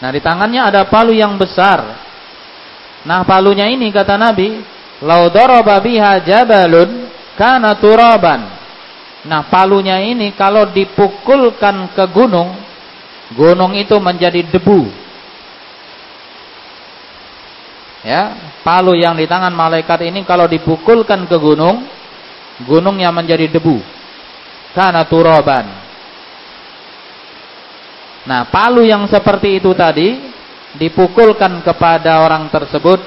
S1: Nah, di tangannya ada palu yang besar. Nah palunya ini kata Nabi, lau daraba biha jabalun kana turaban. Nah palunya ini kalau dipukulkan ke gunung, gunung itu menjadi debu. Ya, palu yang di tangan malaikat ini kalau dipukulkan ke gunung, gunungnya menjadi debu. Kana turaban. Nah, palu yang seperti itu tadi dipukulkan kepada orang tersebut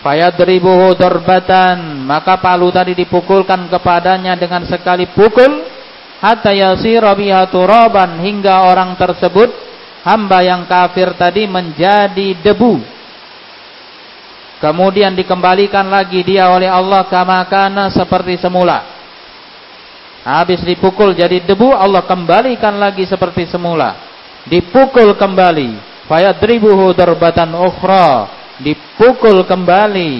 S1: fayadribuhu darbatan. Maka palu tadi dipukulkan kepadanya dengan sekali pukul. Hatta yasira biha turaban. Hingga orang tersebut hamba yang kafir tadi menjadi debu. Kemudian dikembalikan lagi dia oleh Allah kama kana seperti semula. Habis dipukul jadi debu Allah kembalikan lagi seperti semula. Dipukul kembali. Fayadribuhu darbatan ukhra dipukul kembali.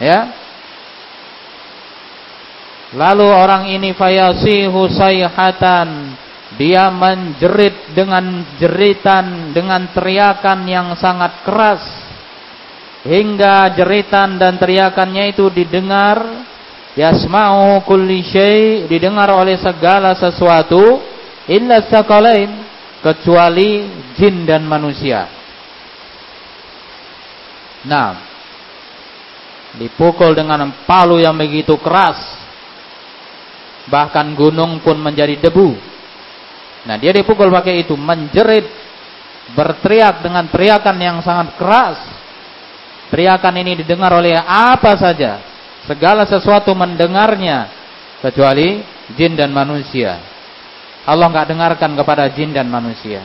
S1: Ya. Lalu orang ini fayasihu sayhatan. Dia menjerit dengan jeritan dengan teriakan yang sangat keras. Hingga jeritan dan teriakannya itu didengar yasma'u kulli syai didengar oleh segala sesuatu illa sakalain kecuali jin dan manusia. Nah, dipukul dengan palu yang begitu keras, bahkan gunung pun menjadi debu. Nah, dia dipukul pakai itu, menjerit, berteriak dengan teriakan yang sangat keras. Teriakan ini didengar oleh apa saja, segala sesuatu mendengarnya, kecuali jin dan manusia. Allah nggak dengarkan kepada jin dan manusia.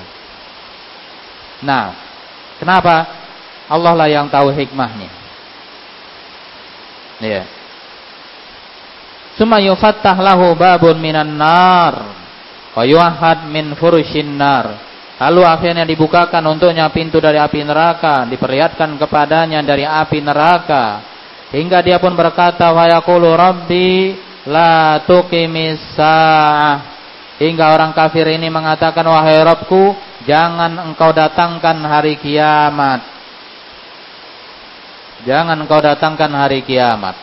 S1: Nah, kenapa? Allah lah yang tahu hikmahnya. Ya. Suma yufattah lahu babun minan nar wa yuahad min furushin nar. Lalu akhirnya dibukakan untuknya pintu dari api neraka, diperlihatkan kepadanya dari api neraka. Hingga dia pun berkata, "Wa yaqulu rabbi la tuqimis sa'ah." Hingga orang kafir ini mengatakan, wahai Rabbku, jangan engkau datangkan hari kiamat. Jangan engkau datangkan hari kiamat.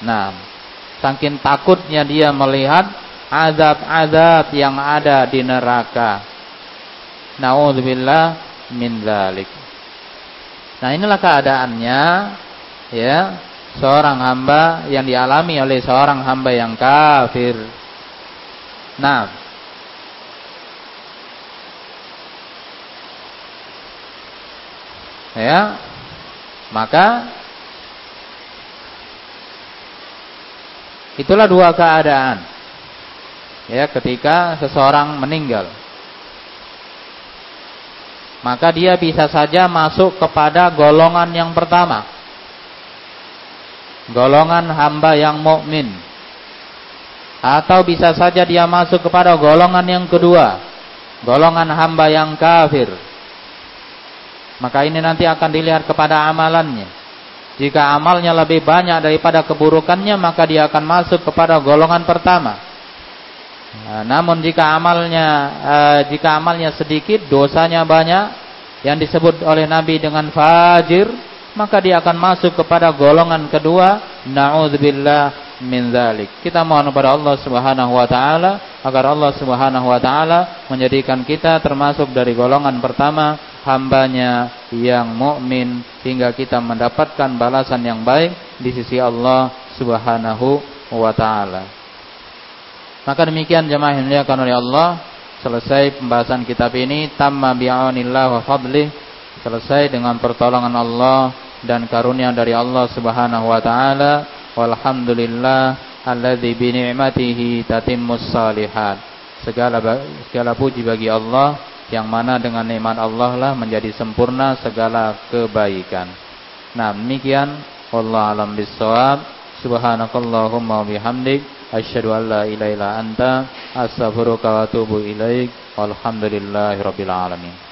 S1: Nah, saking takutnya dia melihat azab-azab yang ada di neraka. Nauzubillah min dzalik. Nah, inilah keadaannya ya, seorang hamba yang dialami oleh seorang hamba yang kafir. Nah, ya, maka itulah dua keadaan. Ya, ketika seseorang meninggal. Maka dia bisa saja masuk kepada golongan yang pertama. Golongan hamba yang mukmin. Atau bisa saja dia masuk kepada golongan yang kedua, golongan hamba yang kafir. Maka ini nanti akan dilihat kepada amalannya. Jika amalnya lebih banyak daripada keburukannya, maka dia akan masuk kepada golongan pertama. Nah, namun jika amalnya uh, jika amalnya sedikit, dosanya banyak yang disebut oleh Nabi dengan fajir, maka dia akan masuk kepada golongan kedua, naudzubillah min dzalik. Kita mohon kepada Allah Subhanahu wa taala agar Allah Subhanahu wa taala menjadikan kita termasuk dari golongan pertama hambanya yang mukmin hingga kita mendapatkan balasan yang baik di sisi Allah Subhanahu wa taala. Maka demikian jemaah yang dimuliakan oleh Allah, selesai pembahasan kitab ini tamma bi'aunillah wa fadlih, selesai dengan pertolongan Allah dan karunia dari Allah Subhanahu wa taala. Walhamdulillah alladzi bi ni'matihi tatimmus salihat. Segala segala puji bagi Allah yang mana dengan nikmat Allah lah menjadi sempurna segala kebaikan. Nah, demikian wallahu alam bissawab. Subhanakallahumma bihamdik asyhadu an la ilaha illa anta astaghfiruka wa atubu ilaik walhamdulillahi rabbil alamin